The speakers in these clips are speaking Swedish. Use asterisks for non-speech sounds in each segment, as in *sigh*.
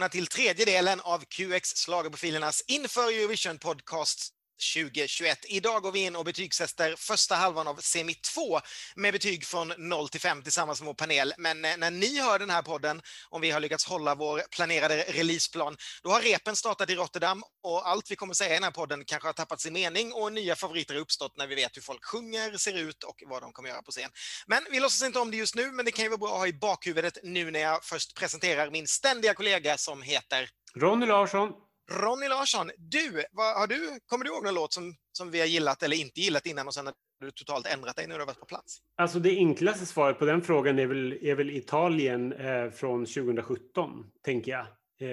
välkomna till tredje delen av QX Schlagerprofilernas inför Eurovision Podcast 2021. Idag går vi in och betygsätter första halvan av semi 2 med betyg från 0 till 5 tillsammans med vår panel. Men eh, när ni hör den här podden, om vi har lyckats hålla vår planerade releaseplan, då har repen startat i Rotterdam och allt vi kommer säga i den här podden kanske har tappat sin mening och nya favoriter har uppstått när vi vet hur folk sjunger, ser ut och vad de kommer göra på scen. Men vi låtsas inte om det just nu, men det kan ju vara bra att ha i bakhuvudet nu när jag först presenterar min ständiga kollega som heter Ronny Larsson. Ronny Larsson, du, vad, har du, kommer du ihåg någon låt som, som vi har gillat eller inte gillat innan och sen har du totalt ändrat dig när du har varit på plats? Alltså det enklaste svaret på den frågan är väl, är väl Italien eh, från 2017, tänker jag. Eh,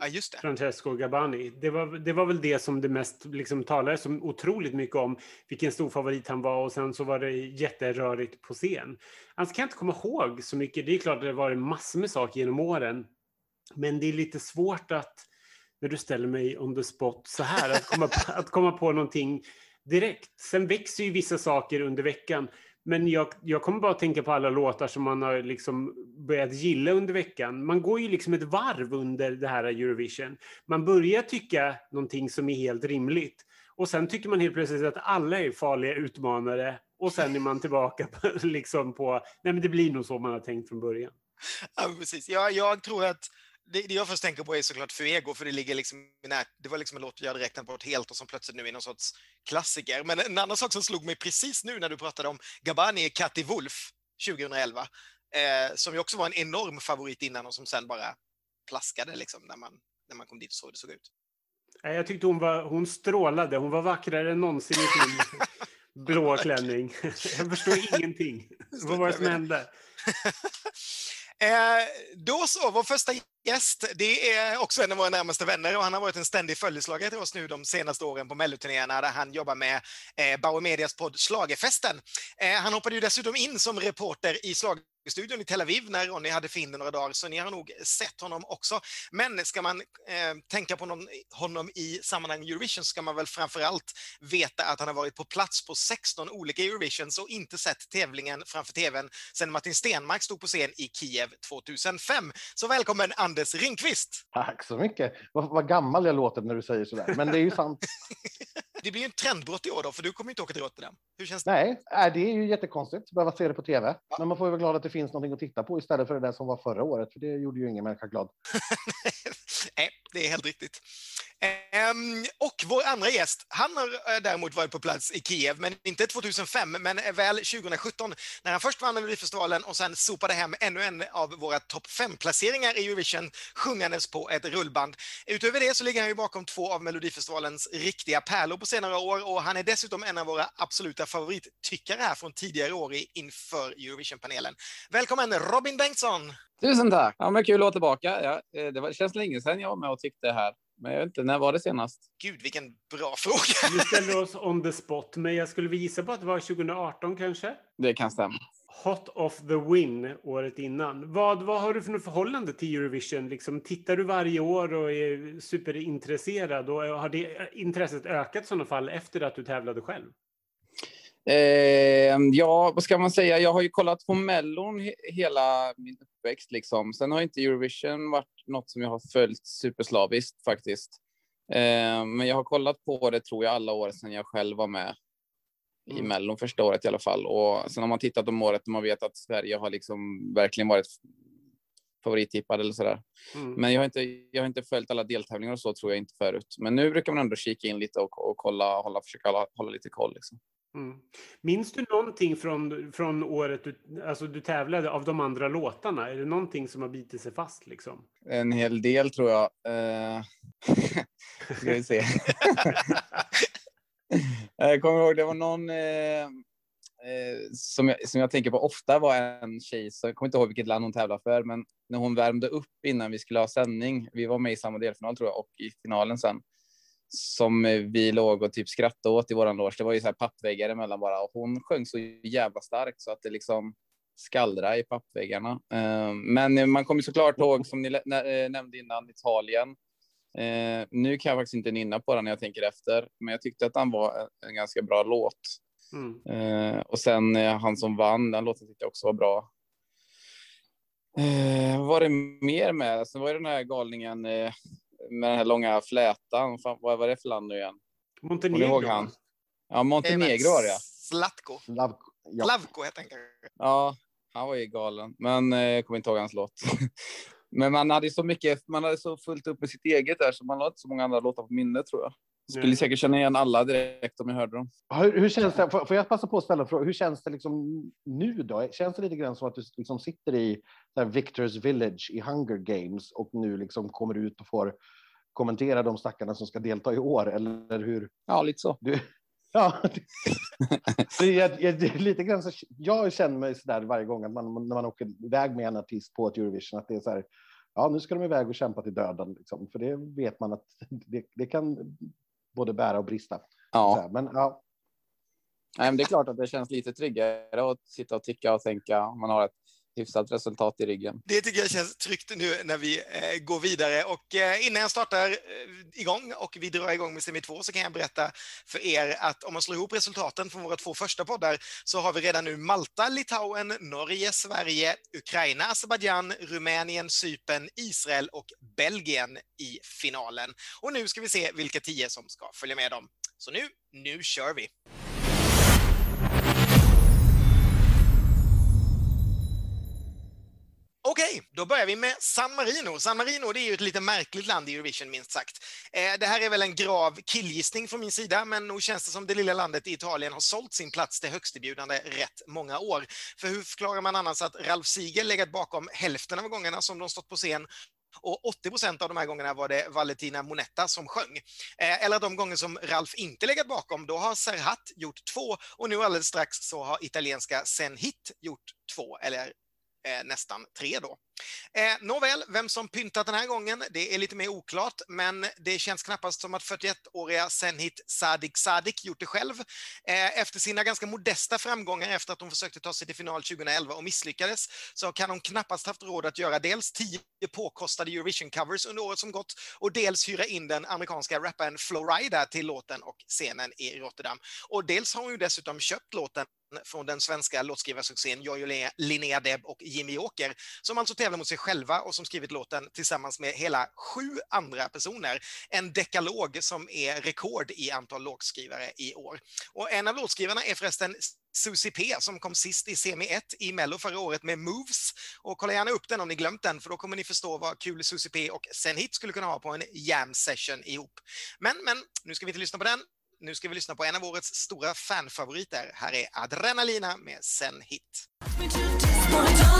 ja, just det. Francesco Gabani. Det var, det var väl det som det mest liksom, talades så otroligt mycket om, vilken stor favorit han var och sen så var det jätterörigt på scen. Alltså kan jag inte komma ihåg så mycket. Det är klart att det har varit massor med saker genom åren. Men det är lite svårt att när du ställer mig on the spot så här, att komma, på, att komma på någonting direkt. Sen växer ju vissa saker under veckan. Men jag, jag kommer bara att tänka på alla låtar som man har liksom börjat gilla under veckan. Man går ju liksom ett varv under det här Eurovision. Man börjar tycka någonting som är helt rimligt. Och sen tycker man helt plötsligt att alla är farliga utmanare. Och sen är man tillbaka på, liksom på nej men det blir nog så man har tänkt från början. Ja, precis. Jag, jag tror att det, det jag först tänker på är såklart Fuego, för det ligger liksom när, Det var liksom en låt jag hade räknat på helt och som plötsligt nu är någon sorts klassiker. Men en annan sak som slog mig precis nu när du pratade om Gabani i Katti Wolf 2011, eh, som ju också var en enorm favorit innan och som sen bara plaskade liksom när man, när man kom dit och såg hur det såg ut. Jag tyckte hon, var, hon strålade. Hon var vackrare än någonsin i sin *laughs* blå klänning. *laughs* Jag förstår ingenting. Vad var det som hände? *laughs* Eh, då så, vår första gäst, det är också en av våra närmaste vänner och han har varit en ständig följeslagare till oss nu de senaste åren på melloturnéerna där han jobbar med eh, Bauer Medias podd Slagerfesten. Eh, han hoppade ju dessutom in som reporter i slag studion i Tel Aviv när Ronny hade Finne några dagar, så ni har nog sett honom också. Men ska man eh, tänka på någon, honom i sammanhang Eurovision ska man väl framför allt veta att han har varit på plats på 16 olika Eurovisions och inte sett tävlingen framför tvn sedan Martin Stenmark stod på scen i Kiev 2005. Så välkommen Anders Ringqvist! Tack så mycket! Vad, vad gammal jag låter när du säger sådär, men det är ju sant. *laughs* det blir ju en trendbrott i år då, för du kommer inte åka till Rotterdam. Hur känns det? Nej, det är ju jättekonstigt att behöva se det på tv, ja. men man får ju vara glad att det finns någonting att titta på istället för det där som var förra året, för det gjorde ju ingen människa glad. *laughs* Nej, det är helt riktigt. Ehm, och vår andra gäst, han har eh, däremot varit på plats i Kiev, men inte 2005, men väl 2017, när han först vann Melodifestivalen och sen sopade hem ännu en av våra topp fem-placeringar i Eurovision, sjungandes på ett rullband. Utöver det så ligger han ju bakom två av Melodifestivalens riktiga pärlor på senare år och han är dessutom en av våra absoluta favorittyckare här från tidigare år inför Eurovision-panelen. Välkommen Robin Bengtsson! Tusen tack! Ja, men kul att vara tillbaka. Ja, eh, det, var, det känns länge sedan jag var med och tyckte här. Men jag vet inte, när var det senast? Gud, vilken bra *laughs* fråga! Vi ställer oss on the spot, men jag skulle gissa på att det var 2018 kanske? Det kan stämma. Hot of the win året innan. Vad, vad har du för förhållande till Eurovision? Liksom, tittar du varje år och är superintresserad? Och eh, har det eh, intresset ökat i sådana fall efter att du tävlade själv? Eh, ja, vad ska man säga? Jag har ju kollat på Mellon he hela min uppväxt. Liksom. Sen har inte Eurovision varit något som jag har följt superslaviskt faktiskt. Eh, men jag har kollat på det tror jag alla år sedan jag själv var med i mm. Mellon första året i alla fall. Och sen har man tittat om året och man vet att Sverige har liksom verkligen varit favorittippad eller sådär. Mm. Men jag har, inte, jag har inte följt alla deltävlingar och så tror jag inte förut. Men nu brukar man ändå kika in lite och, och kolla, hålla, försöka hålla, hålla lite koll. Liksom. Mm. Minns du någonting från, från året du, alltså du tävlade av de andra låtarna? Är det någonting som har bitit sig fast? Liksom? En hel del tror jag. Uh, *laughs* ska vi se. *laughs* Eh, jag kommer ihåg, det var någon eh, eh, som, jag, som jag tänker på ofta var en tjej, så jag kommer inte ihåg vilket land hon tävlar för, men när hon värmde upp innan vi skulle ha sändning, vi var med i samma delfinal tror jag, och i finalen sen, som eh, vi låg och typ skrattade åt i våran loge. Det var ju så här pappväggar emellan bara och hon sjöng så jävla starkt så att det liksom skallra i pappväggarna. Eh, men man kommer såklart ihåg som ni nämnde innan Italien. Ehm, nu kan jag faktiskt inte nynna på den när jag tänker efter, men jag tyckte att den var en ganska bra låt. Mm. Ehm, och sen eh, han som vann, den låten tyckte jag också var bra. Eh, vad var det mer med? Sen var det den här galningen eh, med den här långa flätan. Fan, vad var det för land nu igen? Ihåg Montenegro. han? Ja, Montenegro var det. ja. Zlatko. Lav, ja. Slavko heter han kanske. Ja, han var ju galen, men eh, jag kommer inte ihåg hans låt. *laughs* men man hade så mycket, man hade så fullt upp med sitt eget där, så man hade inte så många andra låtar på minnet tror jag. Skulle Nej. säkert känna igen alla direkt om jag hörde dem. Hur, hur känns det? Får får jag passa på att ställa en fråga? Hur känns det liksom nu då? Känns det lite grann som att du liksom sitter i här Victors Village i Hunger Games och nu liksom kommer ut och får kommentera de stackarna som ska delta i år? Eller hur? Ja, lite så. Du, *laughs* ja, det, jag, jag, lite grann så, jag känner mig så där varje gång att man, när man åker iväg med en artist på ett Eurovision, att det är så här, ja, nu ska de iväg och kämpa till döden, liksom, för det vet man att det, det kan både bära och brista. Ja, här, men ja, Nej, men det är klart att det känns lite tryggare att sitta och tycka och tänka man har ett hyfsat resultat i ryggen. Det tycker jag känns tryggt nu när vi eh, går vidare. Och eh, innan jag startar eh, igång och vi drar igång med semi 2 så kan jag berätta för er att om man slår ihop resultaten från våra två första poddar så har vi redan nu Malta, Litauen, Norge, Sverige, Ukraina, Azerbajdzjan, Rumänien, Cypern, Israel och Belgien i finalen. Och nu ska vi se vilka tio som ska följa med dem. Så nu, nu kör vi! Okej, då börjar vi med San Marino. San Marino det är ju ett lite märkligt land i Eurovision, minst sagt. Eh, det här är väl en grav killgissning från min sida, men nog känns det som det lilla landet i Italien har sålt sin plats till högstbjudande rätt många år. För hur förklarar man annars att Ralf Siegel legat bakom hälften av gångerna som de stått på scen och 80 procent av de här gångerna var det Valentina Monetta som sjöng. Eh, eller de gånger som Ralf inte legat bakom, då har Serhat gjort två och nu alldeles strax så har italienska Sen Hit gjort två, eller eh, nästan tre då. Eh, nåväl, vem som pyntat den här gången, det är lite mer oklart, men det känns knappast som att 41-åriga Senhit Sadik Sadik gjort det själv. Eh, efter sina ganska modesta framgångar efter att hon försökte ta sig till final 2011 och misslyckades, så kan hon knappast haft råd att göra dels tio påkostade Eurovision-covers under året som gått och dels hyra in den amerikanska rapparen Florida till låten och scenen i Rotterdam. Och dels har hon ju dessutom köpt låten från den svenska låtskrivarsuccén Jojo Linnea Deb och Jimmy Åker, som alltså tävlar mot sig själva och som skrivit låten tillsammans med hela sju andra personer. En dekalog som är rekord i antal låtskrivare i år. Och en av låtskrivarna är förresten Susie P som kom sist i semi 1 i Mello förra året med Moves. Och kolla gärna upp den om ni glömt den, för då kommer ni förstå vad kul Susie P och Sen Hit skulle kunna ha på en jam session ihop. Men, men, nu ska vi inte lyssna på den. Nu ska vi lyssna på en av årets stora fanfavoriter. Här är Adrenalina med Senhit. My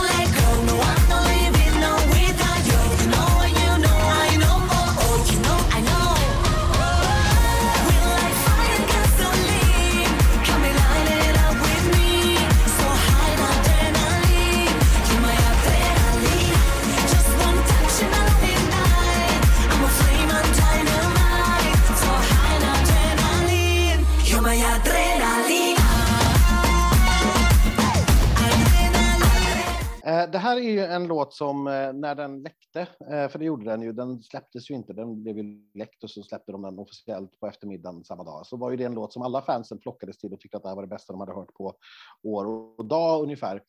Det här är ju en låt som eh, när den läckte, eh, för det gjorde den ju, den släpptes ju inte, den blev ju läckt och så släppte de den officiellt på eftermiddagen samma dag. Så var ju det en låt som alla fansen flockades till och tyckte att det här var det bästa de hade hört på år och dag ungefär.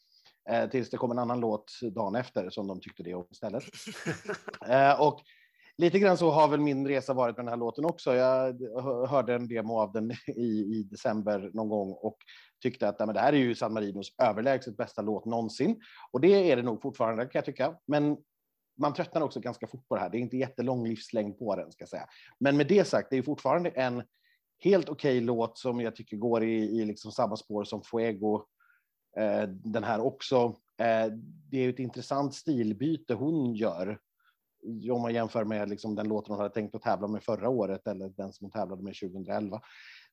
Eh, Tills det kom en annan låt dagen efter som de tyckte det om istället. *laughs* Eh, Och lite grann så har väl min resa varit med den här låten också. Jag hörde en demo av den *laughs* i, i december någon gång och tyckte att nej, men det här är ju San Marinos överlägset bästa låt någonsin. Och det är det nog fortfarande kan jag tycka. Men man tröttnar också ganska fort på det här. Det är inte jättelång livslängd på den ska jag säga. Men med det sagt, det är fortfarande en helt okej låt som jag tycker går i, i liksom samma spår som Fuego. Eh, den här också. Eh, det är ett intressant stilbyte hon gör. Om man jämför med liksom den låten hon hade tänkt att tävla med förra året eller den som hon tävlade med 2011.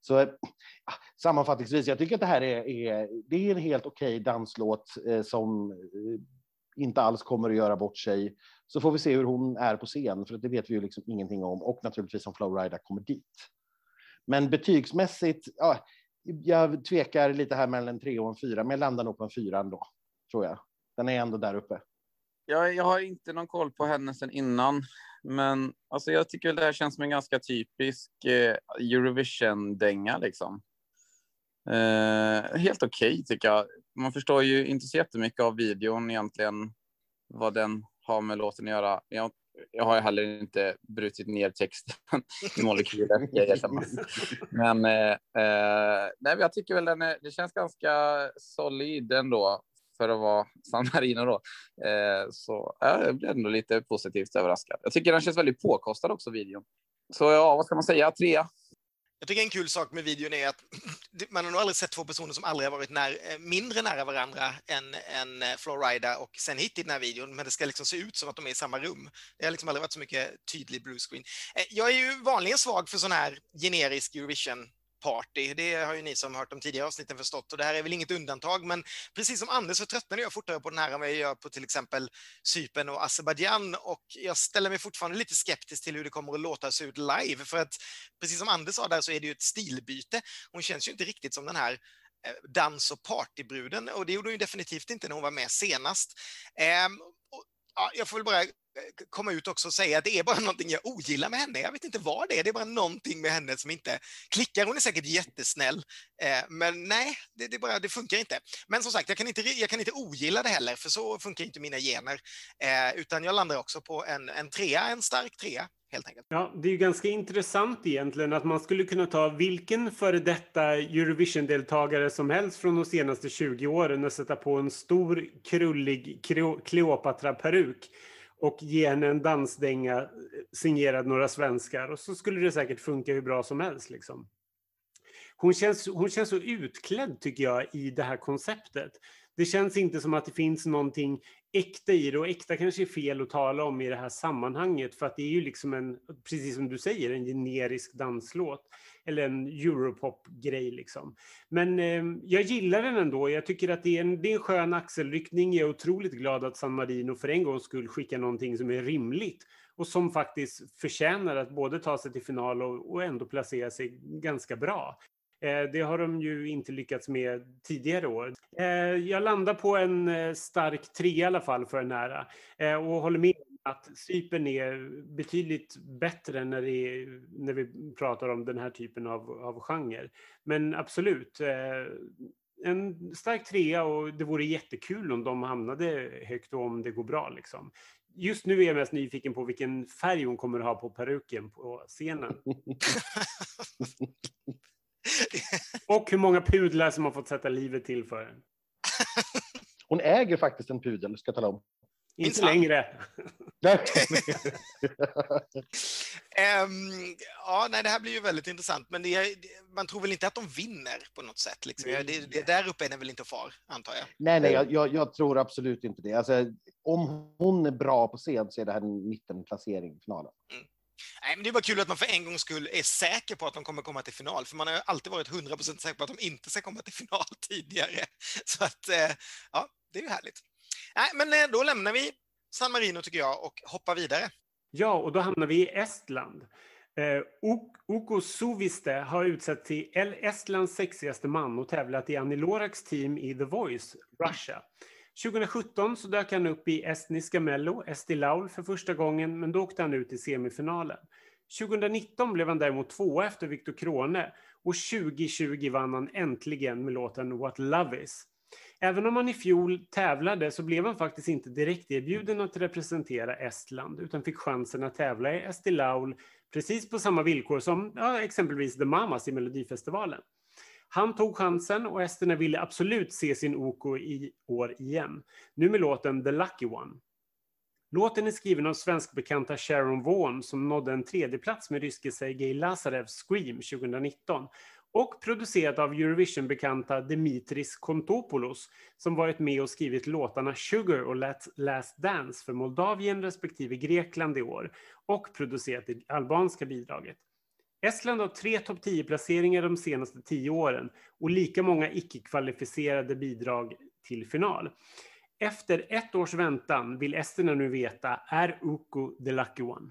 Så eh, sammanfattningsvis, jag tycker att det här är, är, det är en helt okej danslåt eh, som eh, inte alls kommer att göra bort sig. Så får vi se hur hon är på scen, för det vet vi ju liksom ingenting om. Och naturligtvis om Flowrida kommer dit. Men betygsmässigt, ja, jag tvekar lite här mellan en tre och en fyra, men jag landar nog på en fyra ändå, tror jag. Den är ändå där uppe. Jag, jag har inte någon koll på henne sen innan, men alltså, jag tycker det här känns som en ganska typisk eh, Eurovision-dänga. Liksom. Eh, helt okej tycker jag. Man förstår ju inte så jättemycket av videon egentligen. vad den har med låten att göra. Jag, jag har heller inte brutit ner texten *laughs* i molekyler. men eh, eh nej, jag tycker väl den är, det känns ganska solid ändå för att vara *laughs* San Marino då. Eh, så ja, jag blir ändå lite positivt överraskad. Jag tycker den känns väldigt påkostad också, videon. Så ja, vad ska man säga? Trea. Jag tycker en kul sak med videon är att *clears throat* man har nog aldrig sett två personer som aldrig har varit när, eh, mindre nära varandra än, än eh, Florida och sen hit i den här videon, men det ska liksom se ut som att de är i samma rum. Det har liksom aldrig varit så mycket tydlig bluescreen. Eh, jag är ju vanligen svag för sån här generisk Eurovision party. Det har ju ni som hört de tidigare avsnitten förstått och det här är väl inget undantag. Men precis som Anders så tröttnade jag fortare på den här än vad jag gör på till exempel Cypern och Azerbajdzjan och jag ställer mig fortfarande lite skeptisk till hur det kommer att låta sig ut live för att precis som Anders sa där så är det ju ett stilbyte. Hon känns ju inte riktigt som den här eh, dans och partybruden och det gjorde hon ju definitivt inte när hon var med senast. Ehm, och, ja, jag får väl bara Eh, komma ut också och säga att det är bara någonting jag ogillar med henne. Jag vet inte vad det är, det är bara någonting med henne som inte klickar. Hon är säkert jättesnäll, eh, men nej, det, det, bara, det funkar inte. Men som sagt, jag kan inte, jag kan inte ogilla det heller, för så funkar inte mina gener. Eh, utan jag landar också på en, en trea, en stark trea. Helt enkelt. Ja, det är ju ganska intressant egentligen att man skulle kunna ta vilken före detta Eurovision-deltagare som helst från de senaste 20 åren och sätta på en stor krullig Kleopatra-peruk och ge henne en dansdänga eh, signerad några svenskar och så skulle det säkert funka hur bra som helst. Liksom. Hon, känns, hon känns så utklädd tycker jag i det här konceptet. Det känns inte som att det finns någonting äkta i det och äkta kanske är fel att tala om i det här sammanhanget för att det är ju liksom en, precis som du säger, en generisk danslåt eller en Europop-grej liksom. Men eh, jag gillar den ändå. Jag tycker att det är, en, det är en skön axelryckning. Jag är otroligt glad att San Marino för en gångs skull skickar någonting som är rimligt och som faktiskt förtjänar att både ta sig till final och, och ändå placera sig ganska bra. Eh, det har de ju inte lyckats med tidigare år. Eh, jag landar på en eh, stark tre i alla fall för nära eh, och håller med att Cypern är betydligt bättre när, är, när vi pratar om den här typen av, av genre. Men absolut, en stark trea och det vore jättekul om de hamnade högt och om det går bra. Liksom. Just nu är jag mest nyfiken på vilken färg hon kommer att ha på peruken på scenen. *laughs* Och hur många pudlar som har fått sätta livet till för den. *laughs* Hon äger faktiskt en pudel, ska jag tala om. Inte längre. um, *laughs* ja, nej, det här blir ju väldigt intressant, men det är, man tror väl inte att de vinner på något sätt? Liksom. Det, det, där uppe är den väl inte far, antar jag? Nej, nej, jag, jag tror absolut inte det. Alltså, om hon är bra på scen så är det här en mittenplacering i finalen. Mm. Nej, men det är bara kul att man för en gångs skull är säker på att de kommer komma till final, för man har ju alltid varit 100% säker på att de inte ska komma till final *laughs* tidigare. Så att, eh, ja, det är ju härligt. Nej, men eh, då lämnar vi San Marino tycker jag och hoppar vidare. Ja, och då hamnar vi i Estland. Eh, Uko Suviste har utsett till Estlands sexigaste man och tävlat i Annie Loraks team i The Voice, Russia. 2017 så dök han upp i estniska Mello, Esti Laul, för första gången, men då åkte han ut i semifinalen. 2019 blev han däremot tvåa efter Viktor Krone och 2020 vann han äntligen med låten What Love Is. Även om han i fjol tävlade så blev han faktiskt inte direkt erbjuden att representera Estland utan fick chansen att tävla i Esti Laul precis på samma villkor som ja, exempelvis The Mamas i Melodifestivalen. Han tog chansen och esterna ville absolut se sin OK i år igen. Nu med låten The Lucky One. Låten är skriven av svenskbekanta Sharon Vaughan som nådde en tredjeplats med ryske Sergej Lazarevs Scream 2019 och producerat av Eurovision-bekanta Dimitris Kontopoulos som varit med och skrivit låtarna Sugar och Last Dance för Moldavien respektive Grekland i år och producerat det albanska bidraget. Estland har tre topp 10-placeringar de senaste tio åren och lika många icke-kvalificerade bidrag till final. Efter ett års väntan vill esterna nu veta, är Uku the lucky one?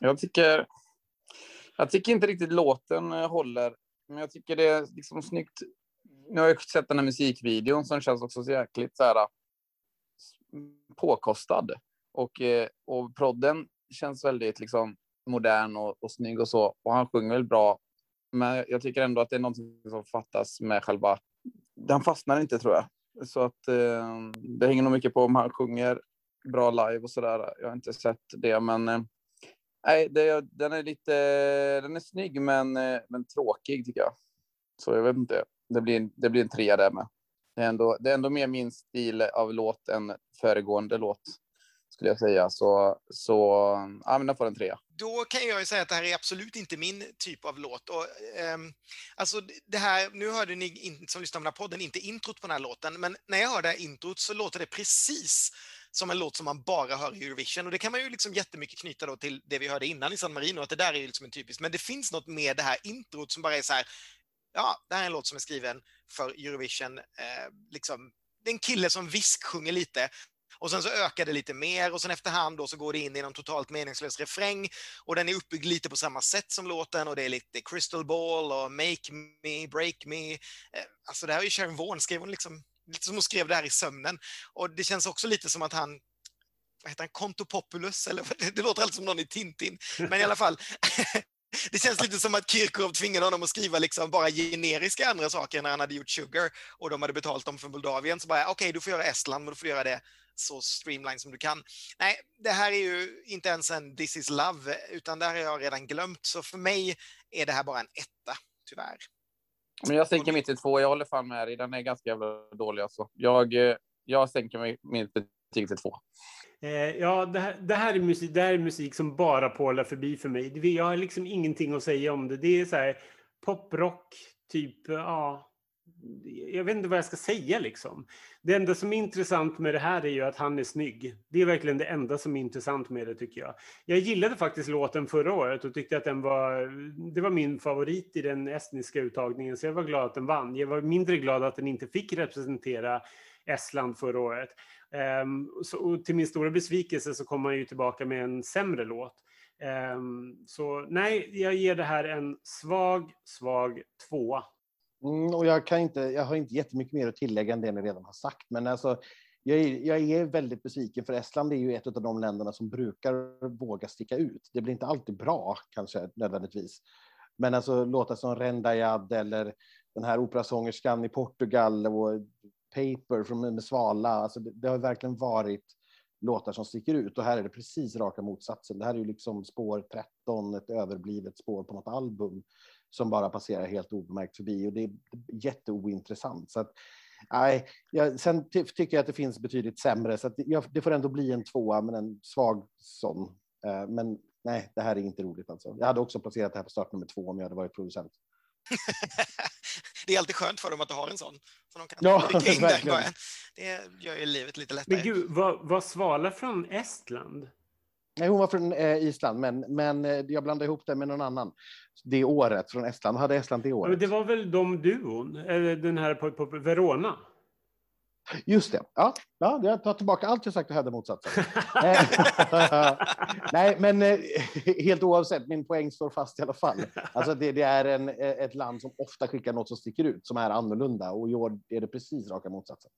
Jag tycker, jag tycker inte riktigt låten eh, håller, men jag tycker det är liksom snyggt. Nu har jag sett den här musikvideon som känns också så jäkligt så här påkostad. Och, eh, och prodden känns väldigt liksom modern och, och snygg och så. Och han sjunger väl bra. Men jag tycker ändå att det är något som fattas med själva... Den fastnar inte tror jag. Så att eh, det hänger nog mycket på om han sjunger bra live och så där. Jag har inte sett det, men eh, nej, det, den är lite. Den är snygg, men, eh, men tråkig tycker jag. Så jag vet inte. Det blir, det blir en trea där med. Det är, ändå, det är ändå mer min stil av låt än föregående låt skulle jag säga. Så, så ja, men den får en trea. Då kan jag ju säga att det här är absolut inte min typ av låt. Och, um, alltså det här, nu hörde ni in, som lyssnar på den här podden inte introt på den här låten, men när jag hörde introt så låter det precis som en låt som man bara hör i Eurovision. Och det kan man ju liksom jättemycket knyta då till det vi hörde innan i San Marino, att det där är ju liksom en typisk, men det finns något med det här introt som bara är så här, ja, det här är en låt som är skriven för Eurovision. Eh, liksom, det är en kille som visksjunger lite och sen så ökar det lite mer och sen efterhand då så går det in i någon totalt meningslös refräng och den är uppbyggd lite på samma sätt som låten och det är lite Crystal Ball och Make Me, Break Me. Eh, alltså det här är ju Sharon Vaughan, skrev hon liksom, lite som hon skrev det här i sömnen. Och det känns också lite som att han vad heter han, Kontopopulus, eller det låter alltid som någon i Tintin. Men i alla fall, *laughs* Det känns lite som att Kirkorov tvingade honom att skriva liksom bara generiska andra saker när han hade gjort Sugar och de hade betalt dem för Moldavien. Så bara, okej, okay, du får göra Estland, men du får göra det så streamline som du kan. Nej, det här är ju inte ens en This is love, utan det här har jag redan glömt. Så för mig är det här bara en etta, tyvärr. Men jag sänker mitt till två. Jag håller fan med dig. Den är ganska jävla dålig alltså. Jag, eh, jag sänker mitt betyg till två. Eh, ja, det här, det här, är musik, det här är musik som bara pålar förbi för mig. Jag har liksom ingenting att säga om det. Det är så här poprock, typ, ja. Jag vet inte vad jag ska säga liksom. Det enda som är intressant med det här är ju att han är snygg. Det är verkligen det enda som är intressant med det tycker jag. Jag gillade faktiskt låten förra året och tyckte att den var, det var min favorit i den estniska uttagningen så jag var glad att den vann. Jag var mindre glad att den inte fick representera Estland förra året. Um, så, till min stora besvikelse så kom han ju tillbaka med en sämre låt. Um, så nej, jag ger det här en svag, svag tvåa. Mm, och jag, kan inte, jag har inte jättemycket mer att tillägga än det ni redan har sagt, men alltså, jag är, jag är väldigt besviken, för Estland är ju ett av de länderna som brukar våga sticka ut. Det blir inte alltid bra, kanske nödvändigtvis. Men alltså låtar som Rendajad eller den här operasångerskan i Portugal och Paper från med Svala. Alltså det, det, har verkligen varit låtar som sticker ut och här är det precis raka motsatsen. Det här är ju liksom spår 13, ett överblivet spår på något album som bara passerar helt obemärkt förbi och det är jätteointressant. Så att, nej, jag, sen tycker jag att det finns betydligt sämre så att jag, det får ändå bli en tvåa, men en svag sån. Eh, men nej, det här är inte roligt alltså. Jag hade också placerat det här på start nummer två om jag hade varit producent. *laughs* det är alltid skönt för dem att du har en sån. Så de kan ja, verkligen. Det gör ju livet lite lättare. Men gud, var, var Svala från Estland? Nej, hon var från eh, Island, men, men eh, jag blandade ihop det med någon annan. Det året från Estland. Hade Estland det året? Det var väl de duon, eller den här på, på Verona? Just det. Ja, ja, jag tar tillbaka allt jag sagt och hävdar motsatsen. *laughs* Nej, men eh, helt oavsett, min poäng står fast i alla fall. Alltså det, det, är en, eh, ett land som ofta skickar något som sticker ut, som är annorlunda. Och i år är det precis raka motsatsen.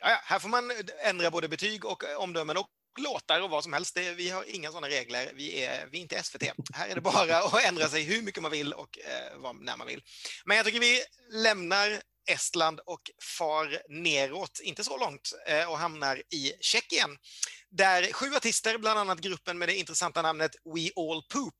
Ja, ja, här får man ändra både betyg och omdömen och låtar och vad som helst. Det, vi har inga sådana regler. Vi är, vi är inte SVT. Här är det bara att ändra sig hur mycket man vill och eh, när man vill. Men jag tycker vi lämnar Estland och far neråt, inte så långt, eh, och hamnar i Tjeckien. Där sju artister, bland annat gruppen med det intressanta namnet We All Poop,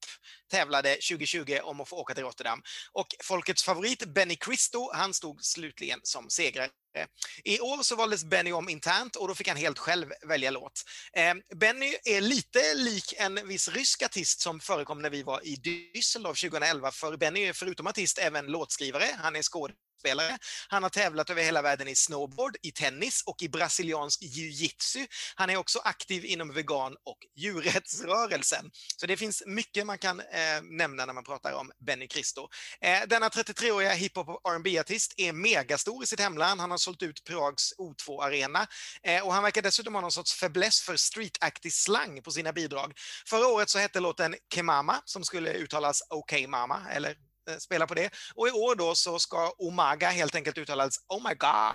tävlade 2020 om att få åka till Rotterdam. Och folkets favorit Benny Cristo, han stod slutligen som segrare. Eh, I år så valdes Benny om internt och då fick han helt själv välja låt. Eh, Benny är lite lik en viss rysk artist som förekom när vi var i Düsseldorf 2011, för Benny är förutom artist även låtskrivare, han är skådespelare Spelare. Han har tävlat över hela världen i snowboard, i tennis och i brasiliansk jiu-jitsu. Han är också aktiv inom vegan och djurrättsrörelsen. Så det finns mycket man kan eh, nämna när man pratar om Benny Cristo. Eh, denna 33-åriga hiphop och rb artist är megastor i sitt hemland. Han har sålt ut Prags O2-arena eh, och han verkar dessutom ha någon sorts fäbless för streetaktig slang på sina bidrag. Förra året så hette låten Kemama, som skulle uttalas OK Mama, eller Eh, spela på det. Och i år då så ska Omaga helt enkelt uttalas Oh my God.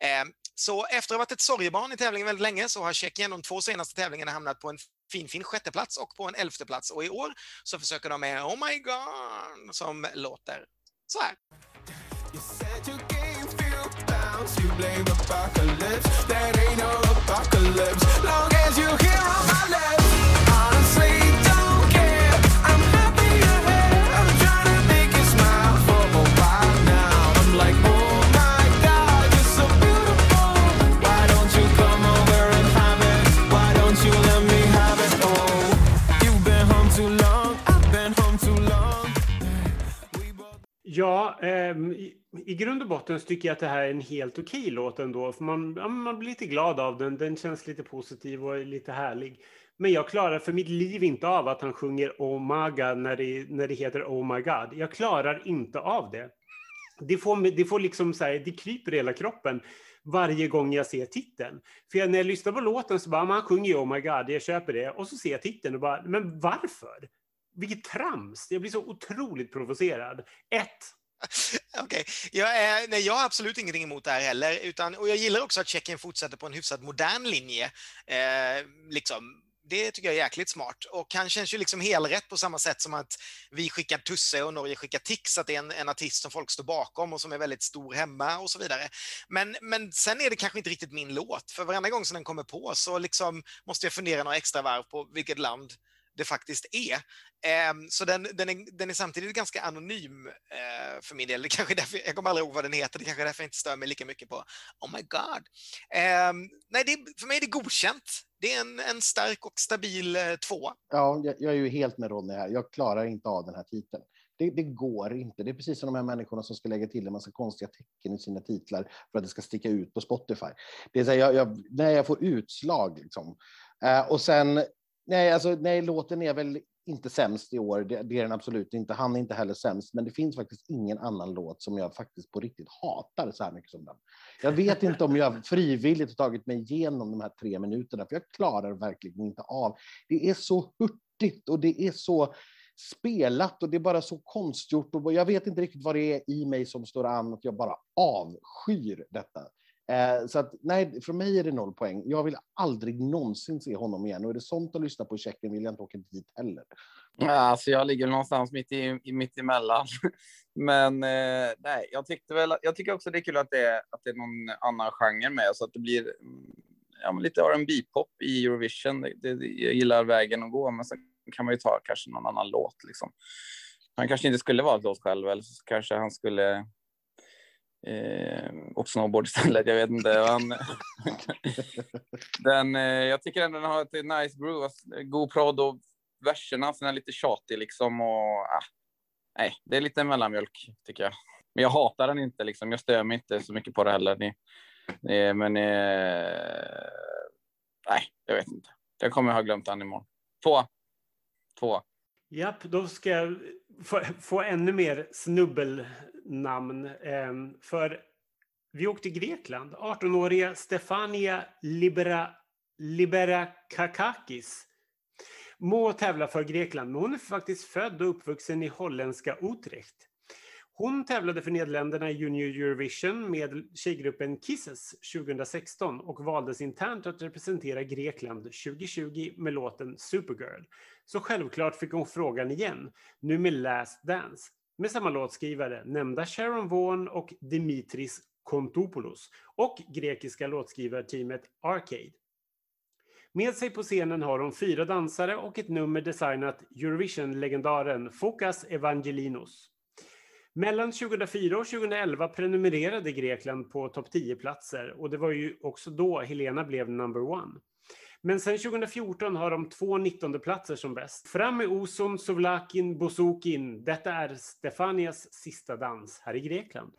Ehm, så efter att ha varit ett sorgebarn i tävlingen väldigt länge så har Tjeckien de två senaste tävlingarna hamnat på en fin, fin sjätteplats och på en elfte plats. Och i år så försöker de med Oh my God som låter så här. You i, grund och botten så tycker jag att det här är en helt okej låt ändå. För man, ja, man blir lite glad av den. Den känns lite positiv och lite härlig. Men jag klarar för mitt liv inte av att han sjunger Oh my God när det, när det heter Oh my God. Jag klarar inte av det. Det får, det får liksom så här, det kryper i hela kroppen varje gång jag ser titeln. För jag, när jag lyssnar på låten så bara, man han sjunger ju Oh my God, jag köper det. Och så ser jag titeln och bara, men varför? Vilket trams! Jag blir så otroligt provocerad. Ett, *laughs* Okej, jag, nej, jag har absolut ingenting emot det här heller. Utan, och jag gillar också att Tjeckien fortsätter på en hyfsat modern linje. Eh, liksom, det tycker jag är jäkligt smart. Och han känns ju liksom helrätt på samma sätt som att vi skickar Tusse och Norge skickar Tix, att det är en, en artist som folk står bakom och som är väldigt stor hemma och så vidare. Men, men sen är det kanske inte riktigt min låt, för varenda gång som den kommer på så liksom måste jag fundera några extra varv på vilket land det faktiskt är. Ehm, så den, den, är, den är samtidigt ganska anonym eh, för min del. Det kanske därför, jag kommer aldrig ihåg vad den heter, det kanske är därför jag inte stör mig lika mycket på Oh my God. Ehm, nej, det, för mig är det godkänt. Det är en, en stark och stabil eh, tvåa. Ja, jag, jag är ju helt med Ronny här. Jag klarar inte av den här titeln. Det, det går inte. Det är precis som de här människorna som ska lägga till en massa konstiga tecken i sina titlar för att det ska sticka ut på Spotify. Det är så här, jag, jag, när jag får utslag liksom. Eh, och sen, nej, alltså, nej, låten är väl inte sämst i år. Det, det är den absolut inte. Han är inte heller sämst, men det finns faktiskt ingen annan låt som jag faktiskt på riktigt hatar så här mycket som den. Jag vet inte om jag frivilligt har tagit mig igenom de här tre minuterna, för jag klarar verkligen inte av. Det är så hurtigt och det är så spelat och det är bara så konstgjort och jag vet inte riktigt vad det är i mig som står an att jag bara avskyr detta. Eh, så att nej, för mig är det noll poäng. Jag vill aldrig någonsin se honom igen och är det sånt att lyssna på i Tjeckien vill jag inte åka dit heller. Ja, Alltså jag ligger någonstans mitt, i, i- mitt emellan. *laughs* Men eh, nej, jag tyckte väl, jag tycker också det är kul att det är, att det är någon annan genre med så att det blir mm, ja, lite R&B pop i Eurovision. Det, det, jag gillar vägen att gå, men sen kan man ju ta kanske någon annan låt. Liksom. Han kanske inte skulle valt låt själv, eller så kanske han skulle eh, snowboard istället. Jag vet inte. Han, den, eh, jag tycker ändå den har ett nice groove, alltså, god prod och verserna, sen är lite tjatig liksom och ah, nej, det är lite mellanmjölk tycker jag. Men jag hatar den inte liksom. Jag stör mig inte så mycket på det heller. Ni, det, men eh, nej, jag vet inte. Jag kommer ha glömt den imorgon. Två. Två. Japp, då ska jag få, få ännu mer snubbel namn. Ehm, för vi åkte till Grekland. 18-åriga Stefania Libera, Liberakakakis må tävla för Grekland, men hon är faktiskt född och uppvuxen i holländska Utrecht. Hon tävlade för Nederländerna i Junior Eurovision med tjejgruppen Kisses 2016 och valdes internt att representera Grekland 2020 med låten Supergirl. Så självklart fick hon frågan igen, nu med Last Dance, med samma låtskrivare, nämnda Sharon Vaughan och Dimitris Kontopoulos och grekiska låtskrivarteamet Arcade. Med sig på scenen har hon fyra dansare och ett nummer designat Eurovision-legendaren Fokas Evangelinos. Mellan 2004 och 2011 prenumererade Grekland på topp 10-platser och det var ju också då Helena blev number one. Men sen 2014 har de två 19 platser som bäst. Fram med osun, Sovlakin, Bosukin. Detta är Stefanias sista dans här i Grekland.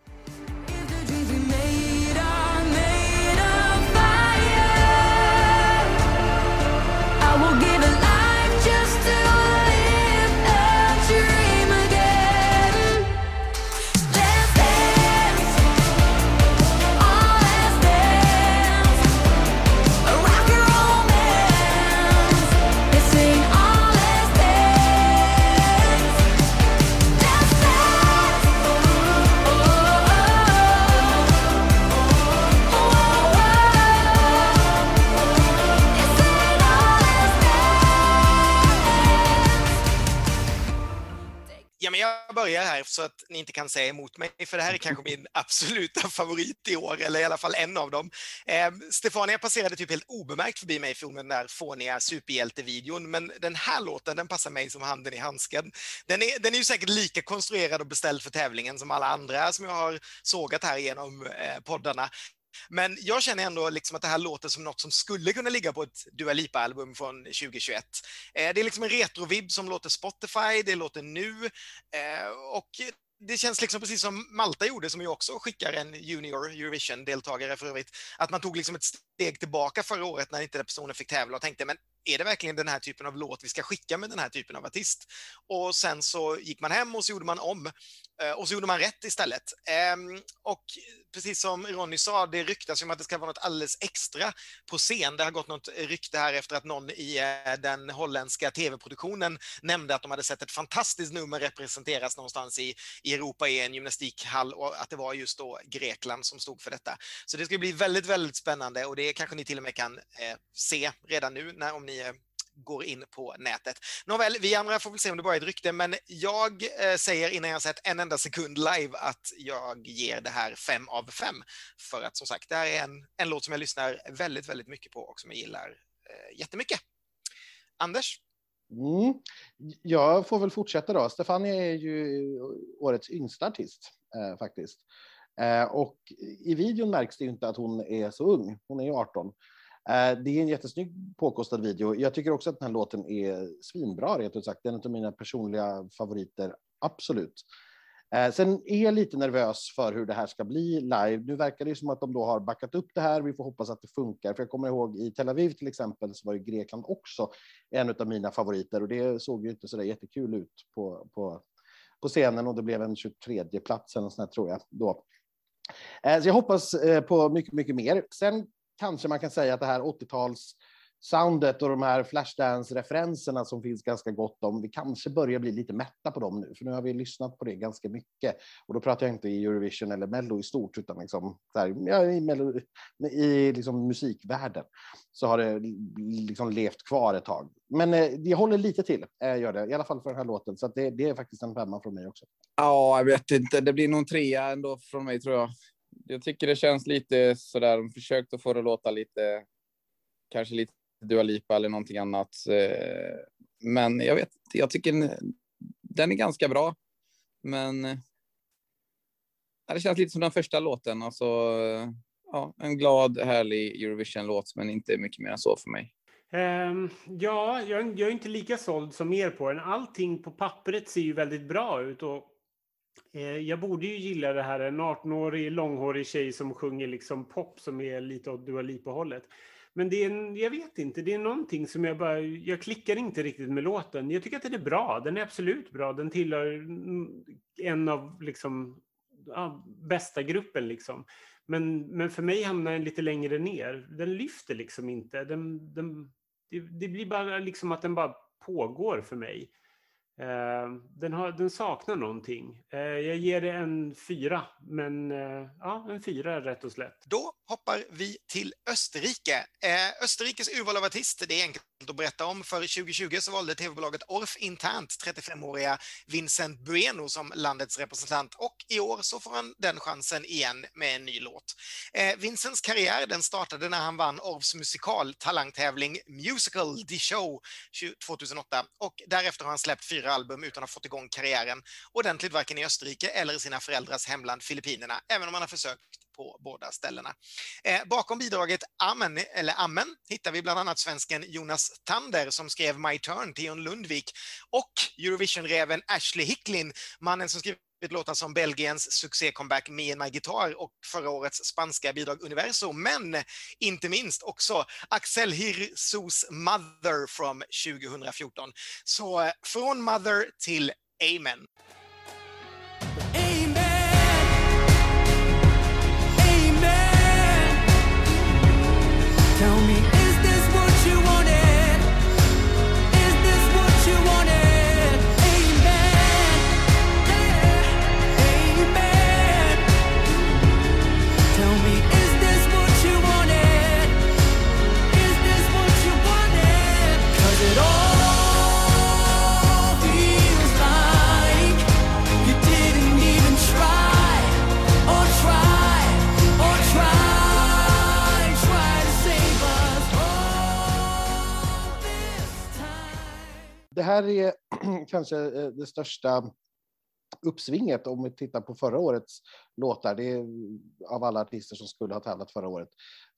Ni inte kan säga emot mig, för det här är kanske min *laughs* absoluta favorit i år, eller i alla fall en av dem. Eh, Stefania passerade typ helt obemärkt förbi mig från den där fåniga superhjältevideon, men den här låten den passar mig som handen i handsken. Den är, den är ju säkert lika konstruerad och beställd för tävlingen som alla andra som jag har sågat här genom eh, poddarna. Men jag känner ändå liksom att det här låter som något som skulle kunna ligga på ett Dua Lipa-album från 2021. Eh, det är liksom en retrovibb som låter Spotify, det låter nu eh, och det känns liksom precis som Malta gjorde, som ju också skickar en junior Eurovision-deltagare för övrigt, att man tog liksom ett steg tillbaka förra året när inte den personen fick tävla och tänkte, men är det verkligen den här typen av låt vi ska skicka med den här typen av artist? Och sen så gick man hem och så gjorde man om Eh, och så gjorde man rätt istället. Ehm, och precis som Ronny sa, det ryktas om att det ska vara något alldeles extra på scen. Det har gått något rykte här efter att någon i eh, den holländska tv-produktionen nämnde att de hade sett ett fantastiskt nummer representeras någonstans i, i Europa i en gymnastikhall och att det var just då Grekland som stod för detta. Så det ska bli väldigt, väldigt spännande och det kanske ni till och med kan eh, se redan nu när, om ni är går in på nätet. Nåväl, vi andra får väl se om det bara är ett rykte, men jag eh, säger innan jag sett en enda sekund live att jag ger det här fem av fem. För att som sagt, det här är en, en låt som jag lyssnar väldigt, väldigt mycket på och som jag gillar eh, jättemycket. Anders? Mm. Jag får väl fortsätta då. Stefania är ju årets yngsta artist eh, faktiskt. Eh, och i videon märks det ju inte att hon är så ung. Hon är ju 18. Eh, det är en jättesnygg påkostad video. Jag tycker också att den här låten är svinbra, rent ut sagt. Det är en av mina personliga favoriter, absolut. Eh, sen är jag lite nervös för hur det här ska bli live. Nu verkar det som att de då har backat upp det här. Vi får hoppas att det funkar. För jag kommer ihåg i Tel Aviv till exempel så var ju Grekland också en av mina favoriter och det såg ju inte så där jättekul ut på, på, på scenen och det blev en 23 plats eller sånt tror jag då. Eh, så jag hoppas på mycket, mycket mer. Sen kanske man kan säga att det här 80-tals soundet och de här Flashdance-referenserna som finns ganska gott om, vi kanske börjar bli lite mätta på dem nu, för nu har vi lyssnat på det ganska mycket. Och då pratar jag inte i Eurovision eller Mello i stort, utan liksom, här, ja, i, Mello, i liksom musikvärlden så har det liksom levt kvar ett tag. Men eh, jag håller lite till, eh, gör det, i alla fall för den här låten, så det, det, är faktiskt en femma från mig också. Ja, jag vet inte, det blir nog en trea ändå från mig tror jag jag tycker det känns lite sådär, de försökte få det att låta lite, kanske lite Dua Lipa eller någonting annat. Eh, men jag vet jag tycker den är ganska bra. Men eh, det känns lite som den första låten, alltså ja, en glad, härlig Eurovision-låt, men inte mycket mer än så för mig. Um, ja, jag, jag, är inte lika såld som er på den. Allting på pappret ser ju väldigt bra ut och Eh, jag borde ju gilla det här, en 18-årig långhårig tjej som sjunger liksom pop som är lite åt Dua Lipa-hållet. Men det är en, jag vet inte, det är någonting som jag bara, jag klickar inte riktigt med låten. Jag tycker att den är bra, den är absolut bra. Den tillhör mm, en av liksom, ja, bästa gruppen liksom. Men, men för mig hamnar den lite längre ner. Den lyfter liksom inte. Den, den, det, det blir bara liksom att den bara pågår för mig. Eh, den, har, den saknar någonting. Eh, jag ger det en fyra, men eh, ja, en fyra rätt och slätt. Då hoppar vi till Österrike. Eh, Österrikes urval av artister, det är enkelt att berätta om. För 2020 så valde tv-bolaget Orf internt 35-åriga Vincent Bueno som landets representant och i år så får han den chansen igen med en ny låt. Eh, Vincents karriär den startade när han vann Orfs musikaltalangtävling Musical The Show 2008 och därefter har han släppt fyra album utan att ha fått igång karriären ordentligt, varken i Österrike eller i sina föräldrars hemland Filippinerna, även om han har försökt på båda ställena. Eh, bakom bidraget Amen, eller Amen hittar vi bland annat svensken Jonas Tander som skrev My Turn till Jon Lundvik och Eurovision-räven Ashley Hicklin, mannen som skrivit låtar som Belgiens succé-comeback Me and My Guitar och förra årets spanska bidrag Universo, men inte minst också Axel Hirsos Mother från 2014. Så eh, från Mother till Amen. Det här är *clears throat* kanske eh, det största uppsvinget om vi tittar på förra årets låtar. Det är av alla artister som skulle ha tävlat förra året.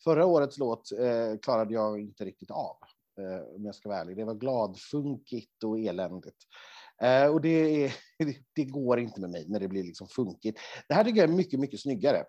Förra årets låt eh, klarade jag inte riktigt av, eh, om jag ska vara ärlig. Det var gladfunkigt och eländigt. Eh, och det, är, *laughs* det går inte med mig när det blir liksom funkigt. Det här tycker jag är mycket, mycket snyggare.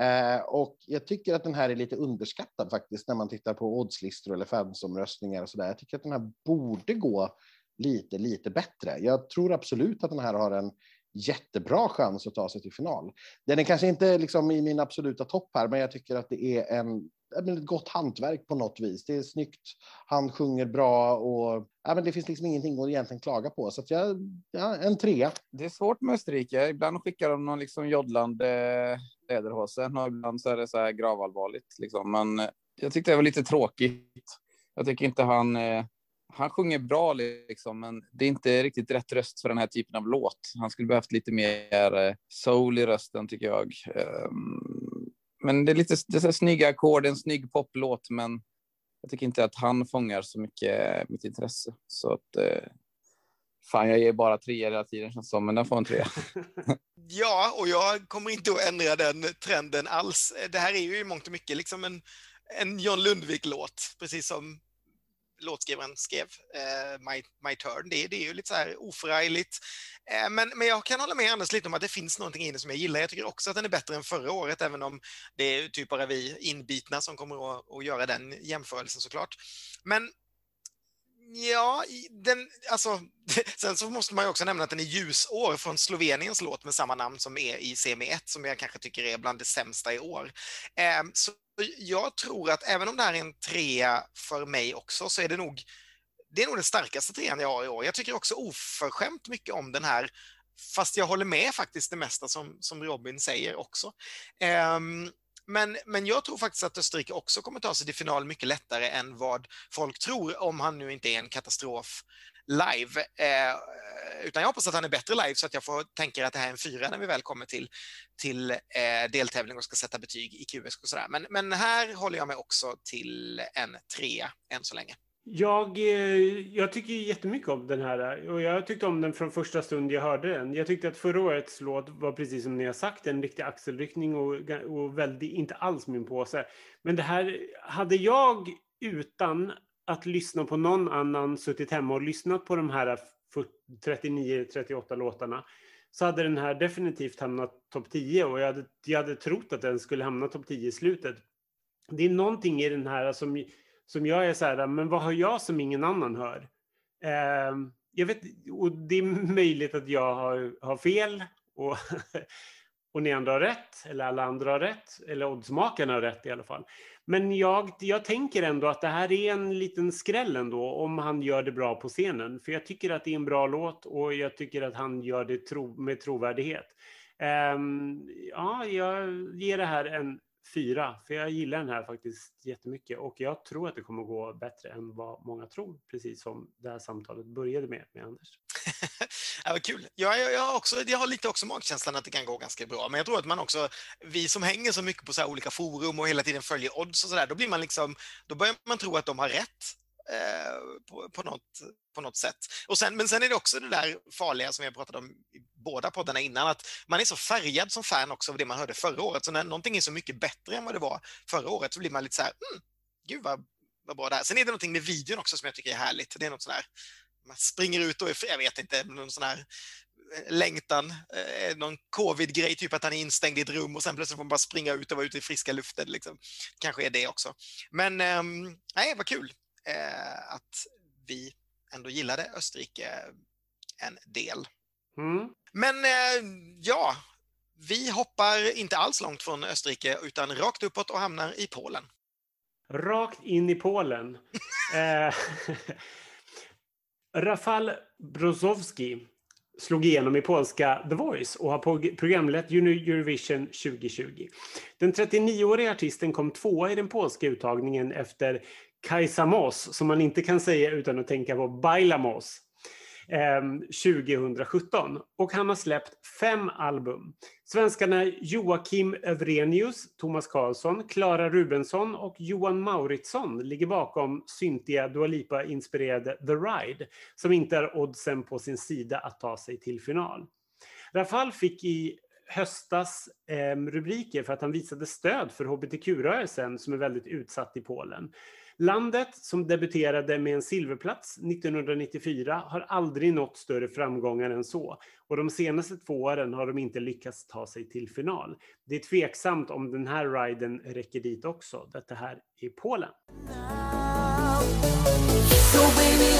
Eh, och jag tycker att den här är lite underskattad faktiskt när man tittar på oddslistor eller fansomröstningar och så där. Jag tycker att den här borde gå lite, lite bättre. Jag tror absolut att den här har en jättebra chans att ta sig till final. Den är kanske inte liksom i min absoluta topp här, men jag tycker att det är en ett gott hantverk på något vis. Det är snyggt, han sjunger bra och ja, men det finns liksom ingenting att egentligen klaga på. Så att jag, ja, en trea. Det är svårt med Österrike. Ibland skickar de någon liksom joddlande läderhosen och ibland så är det så här gravallvarligt. Liksom. Men eh, jag tyckte det var lite tråkigt. Jag tycker inte han... Eh, han sjunger bra, liksom, men det är inte riktigt rätt röst för den här typen av låt. Han skulle behövt lite mer eh, soul i rösten, tycker jag. Ehm, men det är lite det är så här snygga ackord, en snygg poplåt, men jag tycker inte att han fångar så mycket mitt intresse. Så att... Eh, Fan, jag ger bara tre hela tiden, känns som, men den får en tre. *laughs* Ja, och jag kommer inte att ändra den trenden alls. Det här är ju i mångt och mycket liksom en, en John Lundvik-låt, precis som låtskrivaren skrev, eh, My, My Turn. Det, det är ju lite så här oförargligt. Eh, men, men jag kan hålla med Anders lite om att det finns någonting i det som jag gillar. Jag tycker också att den är bättre än förra året, även om det är typ bara vi inbitna som kommer att, att göra den jämförelsen såklart. Men Ja, den, alltså, *laughs* sen så måste man ju också nämna att den är ljusår från Sloveniens låt med samma namn som är i CM1, som jag kanske tycker är bland det sämsta i år. Ehm, så jag tror att även om det här är en trea för mig också, så är det nog det är nog den starkaste trean jag har i år. Jag tycker också oförskämt mycket om den här, fast jag håller med faktiskt det mesta som, som Robin säger också. Ehm, men, men jag tror faktiskt att Österrike också kommer ta sig till final mycket lättare än vad folk tror, om han nu inte är en katastrof live. Eh, utan jag hoppas att han är bättre live så att jag får tänka att det här är en fyra när vi väl kommer till, till eh, deltävling och ska sätta betyg i QS och sådär. Men, men här håller jag mig också till en trea än så länge. Jag, eh, jag tycker jättemycket om den här och jag tyckte om den från första stund jag hörde den. Jag tyckte att förra årets låt var precis som ni har sagt en riktig axelryckning och, och väldigt, inte alls min påse. Men det här hade jag utan att lyssna på någon annan suttit hemma och lyssnat på de här 39-38 låtarna så hade den här definitivt hamnat topp 10 och jag hade, jag hade trott att den skulle hamna topp 10 i slutet. Det är någonting i den här som som jag är så här, men vad har jag som ingen annan hör? Eh, jag vet, och det är möjligt att jag har, har fel och, *laughs* och ni andra har rätt, eller alla andra har rätt, eller oddsmakarna har rätt i alla fall. Men jag, jag tänker ändå att det här är en liten skräll ändå, om han gör det bra på scenen. För jag tycker att det är en bra låt och jag tycker att han gör det tro, med trovärdighet. Um, ja, jag ger det här en fyra, för jag gillar den här faktiskt jättemycket och jag tror att det kommer gå bättre än vad många tror, precis som det här samtalet började med, med Anders. *laughs* ja, vad kul. Jag, jag, jag, har också, jag har lite också magkänslan att det kan gå ganska bra, men jag tror att man också, vi som hänger så mycket på så här olika forum och hela tiden följer odds och sådär, då blir man liksom, då börjar man tro att de har rätt eh, på, på, något, på något sätt. Och sen, men sen är det också det där farliga som vi har pratat om i båda poddarna innan, att man är så färgad som fan också av det man hörde förra året. Så när någonting är så mycket bättre än vad det var förra året så blir man lite så här, mm, gud vad, vad bra det här. Sen är det någonting med videon också som jag tycker är härligt. Det är något sån här, man springer ut och är, jag vet inte, någon sån här eh, längtan, eh, någon covid-grej, typ att han är instängd i ett rum och sen plötsligt får man bara springa ut och vara ute i friska luften. Liksom. Kanske är det också. Men ehm, nej, vad kul eh, att vi ändå gillade Österrike en del. Mm. Men eh, ja, vi hoppar inte alls långt från Österrike utan rakt uppåt och hamnar i Polen. Rakt in i Polen. *laughs* eh, Rafal Brozowski slog igenom i polska The Voice och har prog- programlett Eurovision 2020. Den 39-åriga artisten kom tvåa i den polska uttagningen efter Kajsa Moss, som man inte kan säga utan att tänka på Bailamos, ehm, 2017. Och han har släppt fem album. Svenskarna Joakim Övrenius, Thomas Karlsson, Klara Rubensson och Johan Mauritsson ligger bakom syntiga Dua Lipa-inspirerade The Ride, som inte är oddsen på sin sida att ta sig till final. Rafal fick i höstas eh, rubriker för att han visade stöd för hbtq-rörelsen som är väldigt utsatt i Polen. Landet, som debuterade med en silverplats 1994, har aldrig nått större framgångar än så. Och de senaste två åren har de inte lyckats ta sig till final. Det är tveksamt om den här riden räcker dit också. Detta här i Polen. So baby,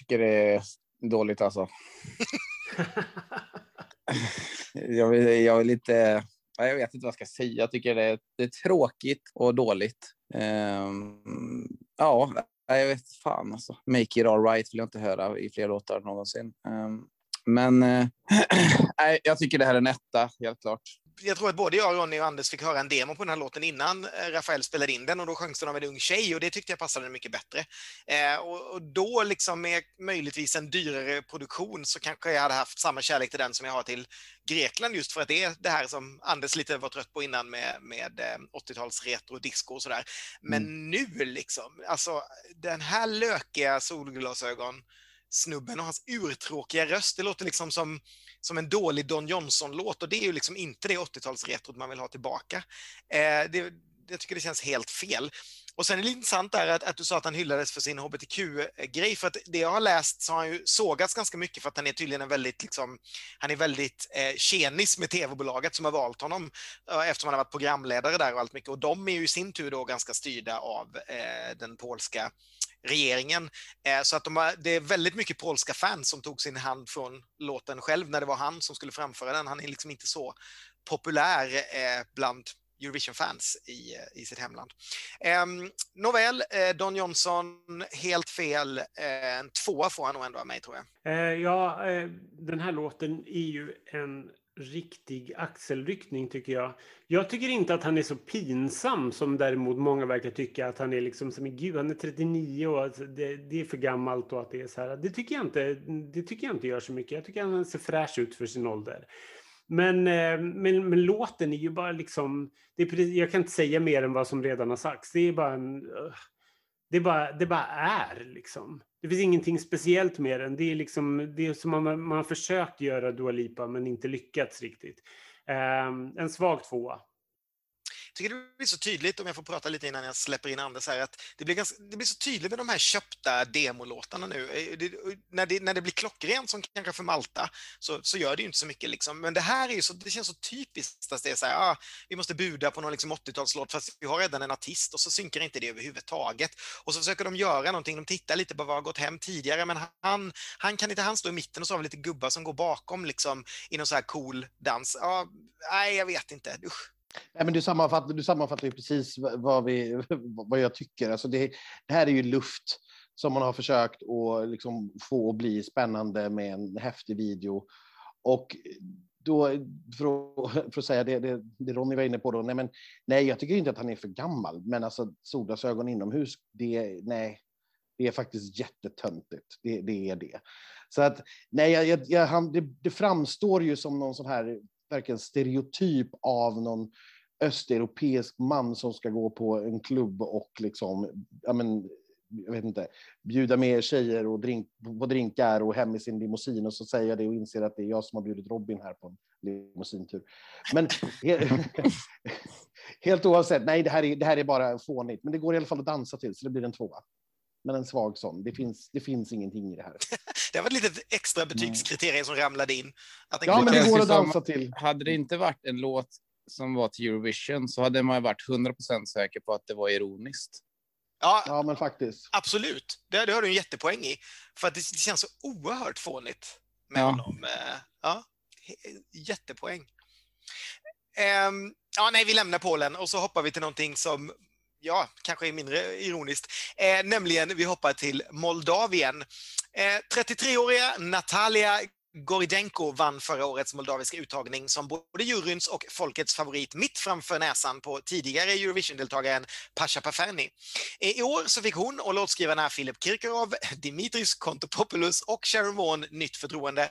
tycker det är dåligt alltså. *laughs* jag, vill, jag vill inte... ja, Jag vet inte vad jag ska säga. Jag tycker det är, det är tråkigt och dåligt. Ehm, ja, jag vet fan alltså. Make it alright vill jag inte höra i fler låtar någonsin. Ehm, men *clears throat* nej, jag tycker det här är en etta, helt klart. Jag tror att både jag, Ronny och Anders fick höra en demo på den här låten innan eh, Rafael spelade in den och då sjöngs den av en ung tjej och det tyckte jag passade mycket bättre. Eh, och, och då liksom med möjligtvis en dyrare produktion så kanske jag hade haft samma kärlek till den som jag har till Grekland just för att det är det här som Anders lite var trött på innan med, med eh, 80-tals retro disco och sådär. Men nu liksom, alltså den här lökiga solglasögon snubben och hans urtråkiga röst. Det låter liksom som, som en dålig Don Johnson-låt och det är ju liksom inte det 80-talsretrot man vill ha tillbaka. Eh, det, jag tycker det känns helt fel. Och sen är det intressant där att, att du sa att han hyllades för sin hbtq-grej, för att det jag har läst så har han ju sågats ganska mycket för att han är tydligen en väldigt, liksom, han är väldigt eh, tjenis med tv-bolaget som har valt honom eh, eftersom han har varit programledare där och allt mycket. Och de är ju i sin tur då ganska styrda av eh, den polska regeringen. Eh, så att de har, det är väldigt mycket polska fans som tog sin hand från låten själv när det var han som skulle framföra den. Han är liksom inte så populär eh, bland Eurovision-fans i, eh, i sitt hemland. Eh, nåväl, eh, Don Johnson, helt fel. Eh, en tvåa får han nog ändå av mig tror jag. Eh, ja, eh, den här låten är ju en riktig axelryckning tycker jag. Jag tycker inte att han är så pinsam som däremot många verkar tycka att han är liksom som gud, han är 39 och att det, det är för gammalt och att det är så här. Det tycker jag inte. Det tycker jag inte gör så mycket. Jag tycker han ser fräsch ut för sin ålder. Men, eh, men, men låten är ju bara liksom, det är, precis- jag kan inte säga mer än vad som redan har sagts. Det är bara en, eh, det är bara, det bara är liksom. Det finns ingenting speciellt med den. Det är liksom, det är som om man, man har försökt göra Dua Lipa men inte lyckats riktigt. Um, en svag tvåa. Tycker det blir så tydligt, om jag får prata lite innan jag släpper in Anders här, att det blir, ganska, det blir så tydligt med de här köpta demolåtarna nu. Eh, det, när, det, när det blir klockrent, som kanske för Malta, så, så gör det ju inte så mycket. Liksom. Men det här är ju så, det känns så typiskt att det är så här, ah, vi måste buda på någon liksom 80-talslåt fast vi har redan en artist och så synkar inte det överhuvudtaget. Och så försöker de göra någonting, de tittar lite på vad har gått hem tidigare, men han, han kan inte han stå i mitten och så har vi lite gubbar som går bakom liksom, i någon så här cool dans. Ja, nej, jag vet inte. Usch. Nej, men du, sammanfattar, du sammanfattar ju precis vad, vi, vad jag tycker. Alltså det, det här är ju luft som man har försökt att liksom få att bli spännande med en häftig video. Och då, för att, för att säga det, det, det Ronny var inne på, då, nej, men, nej, jag tycker inte att han är för gammal, men alltså solglasögon inomhus, det, nej, det är faktiskt jättetöntigt. Det, det är det. Så att, nej, jag, jag, han, det, det framstår ju som någon sån här verkligen stereotyp av någon östeuropeisk man som ska gå på en klubb och liksom, ja men, jag vet inte, bjuda med tjejer och drink, på drinkar och hem i sin limousin och så säger jag det och inser att det är jag som har bjudit Robin här på en limousintur. Men *laughs* helt oavsett, nej, det här, är, det här är bara fånigt, men det går i alla fall att dansa till, så det blir en tvåa. Men en svag sån. Det finns, det finns ingenting i det här. *laughs* Det var ett litet extra betygskriterium som ramlade in. Att Ja, men det går att dansa till. Hade det inte varit en låt som var till Eurovision så hade man varit 100% säker på att det var ironiskt. Ja, Ja, men faktiskt. absolut. Det, det har du en jättepoäng i. För att det, det känns så oerhört fånigt med Ja. honom. Eh, Ja, jättepoäng. Ehm, ja, nej, vi lämnar Polen och så hoppar vi till någonting som ja, kanske är mindre ironiskt. Eh, nämligen, vi hoppar till Moldavien. Eh, 33-åriga Natalia Goridenko vann förra årets moldaviska uttagning som både juryns och folkets favorit mitt framför näsan på tidigare Eurovision-deltagaren Pasha Paferni. Eh, I år så fick hon och låtskrivarna Filip Kirkorov, Dimitris Kontopopoulos och Sharon Vaughan nytt förtroende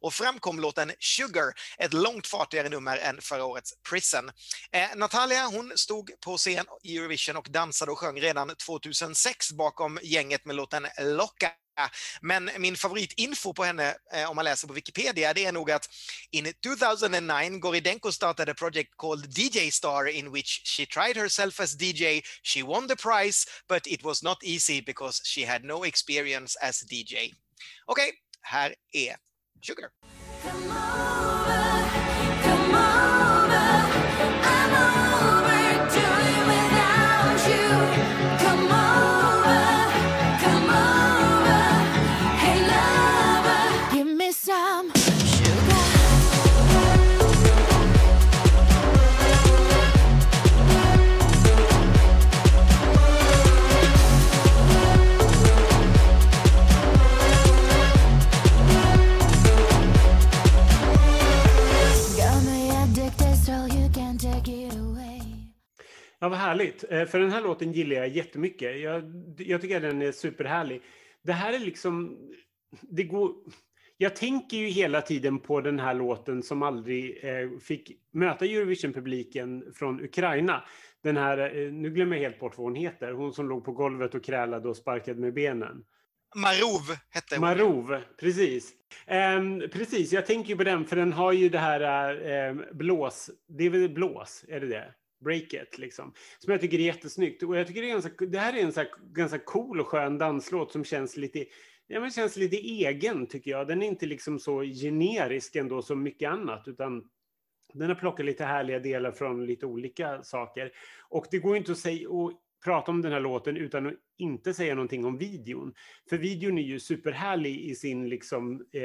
och fram kom låten Sugar, ett långt fartigare nummer än förra årets Prison. Eh, Natalia hon stod på scen i Eurovision och dansade och sjöng redan 2006 bakom gänget med låten Locka. Men min favoritinfo på henne, eh, om man läser på Wikipedia, det är nog att in 2009 Goridenko startade a project called DJ Star in which she tried herself as DJ. She won the prize, but it was not easy because she had no experience as DJ. Okej, här är Sugar. Eh, För den här låten gillar jag jättemycket. Jag, jag tycker att den är superhärlig. Det här är liksom... Det går... Jag tänker ju hela tiden på den här låten som aldrig eh, fick möta Eurovision-publiken från Ukraina. Den här, eh, nu glömmer jag helt bort vad hon heter, hon som låg på golvet och krälade och sparkade med benen. Marov hette hon. Marov, precis. Ehm, precis, jag tänker ju på den för den har ju det här ehm, blås, det är väl blås, är det det? Breaket liksom. Som jag tycker är jättesnyggt. Och jag tycker det, är ganska, det här är en så här, ganska cool och skön danslåt som känns lite, ja, men känns lite egen tycker jag. Den är inte liksom så generisk ändå som mycket annat utan den har plockat lite härliga delar från lite olika saker. Och det går ju inte att säga, och prata om den här låten utan att inte säga någonting om videon. För videon är ju superhärlig i sin liksom eh,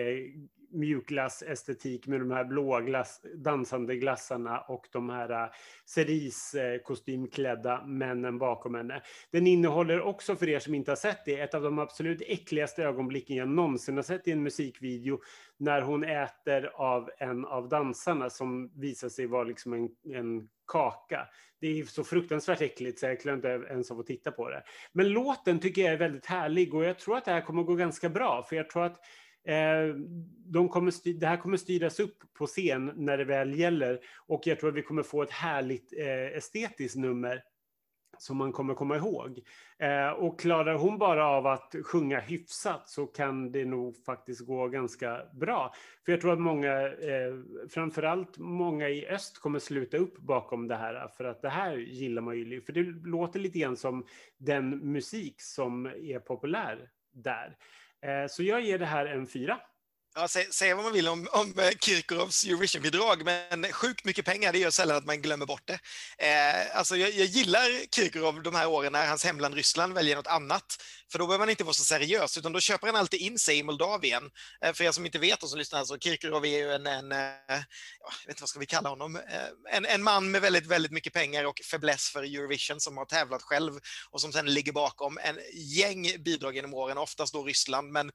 mjukglassestetik med de här blåa glass, dansande glassarna och de här eh, cerise-kostymklädda männen bakom henne. Den innehåller också, för er som inte har sett det, ett av de absolut äckligaste ögonblicken jag någonsin har sett i en musikvideo när hon äter av en av dansarna som visar sig vara liksom en, en kaka. Det är så fruktansvärt äckligt så jag klarar inte ens av att titta på det. Men låten tycker jag är väldigt härlig och jag tror att det här kommer gå ganska bra för jag tror att Eh, de kommer styr, det här kommer styras upp på scen när det väl gäller och jag tror att vi kommer få ett härligt eh, estetiskt nummer som man kommer komma ihåg. Eh, och klarar hon bara av att sjunga hyfsat så kan det nog faktiskt gå ganska bra. För jag tror att många, eh, framförallt många i öst kommer sluta upp bakom det här. För att det här gillar man ju. För det låter lite grann som den musik som är populär där. Eh, så jag ger det här en fyra. Ja, säga vad man vill om, om eh, Kirkorovs Eurovision-bidrag, men sjukt mycket pengar, det gör sällan att man glömmer bort det. Eh, alltså jag, jag gillar Kirkorov de här åren när hans hemland Ryssland väljer något annat, för då behöver man inte vara så seriös, utan då köper han alltid in sig i Moldavien. Eh, för er som inte vet och som lyssnar, så Kirkorov är ju en, en eh, jag vet inte vad ska vi kalla honom, eh, en, en man med väldigt, väldigt mycket pengar och fäbless för Eurovision som har tävlat själv och som sen ligger bakom en gäng bidrag genom åren, oftast då Ryssland, men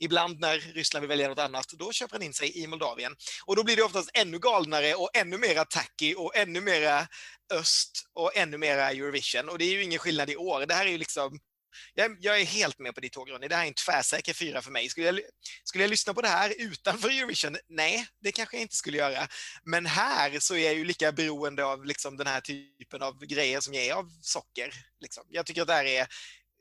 Ibland när Ryssland vill välja något annat, då köper han in sig i Moldavien. Och då blir det oftast ännu galnare och ännu mera tacky och ännu mera öst och ännu mera Eurovision. Och det är ju ingen skillnad i år. Det här är ju liksom jag, jag är helt med på ditt tåg, Ronny. Det här är en tvärsäker fyra för mig. Skulle jag, skulle jag lyssna på det här utanför Eurovision? Nej, det kanske jag inte skulle göra. Men här så är jag ju lika beroende av liksom den här typen av grejer som jag är av socker. Liksom. Jag tycker att det här är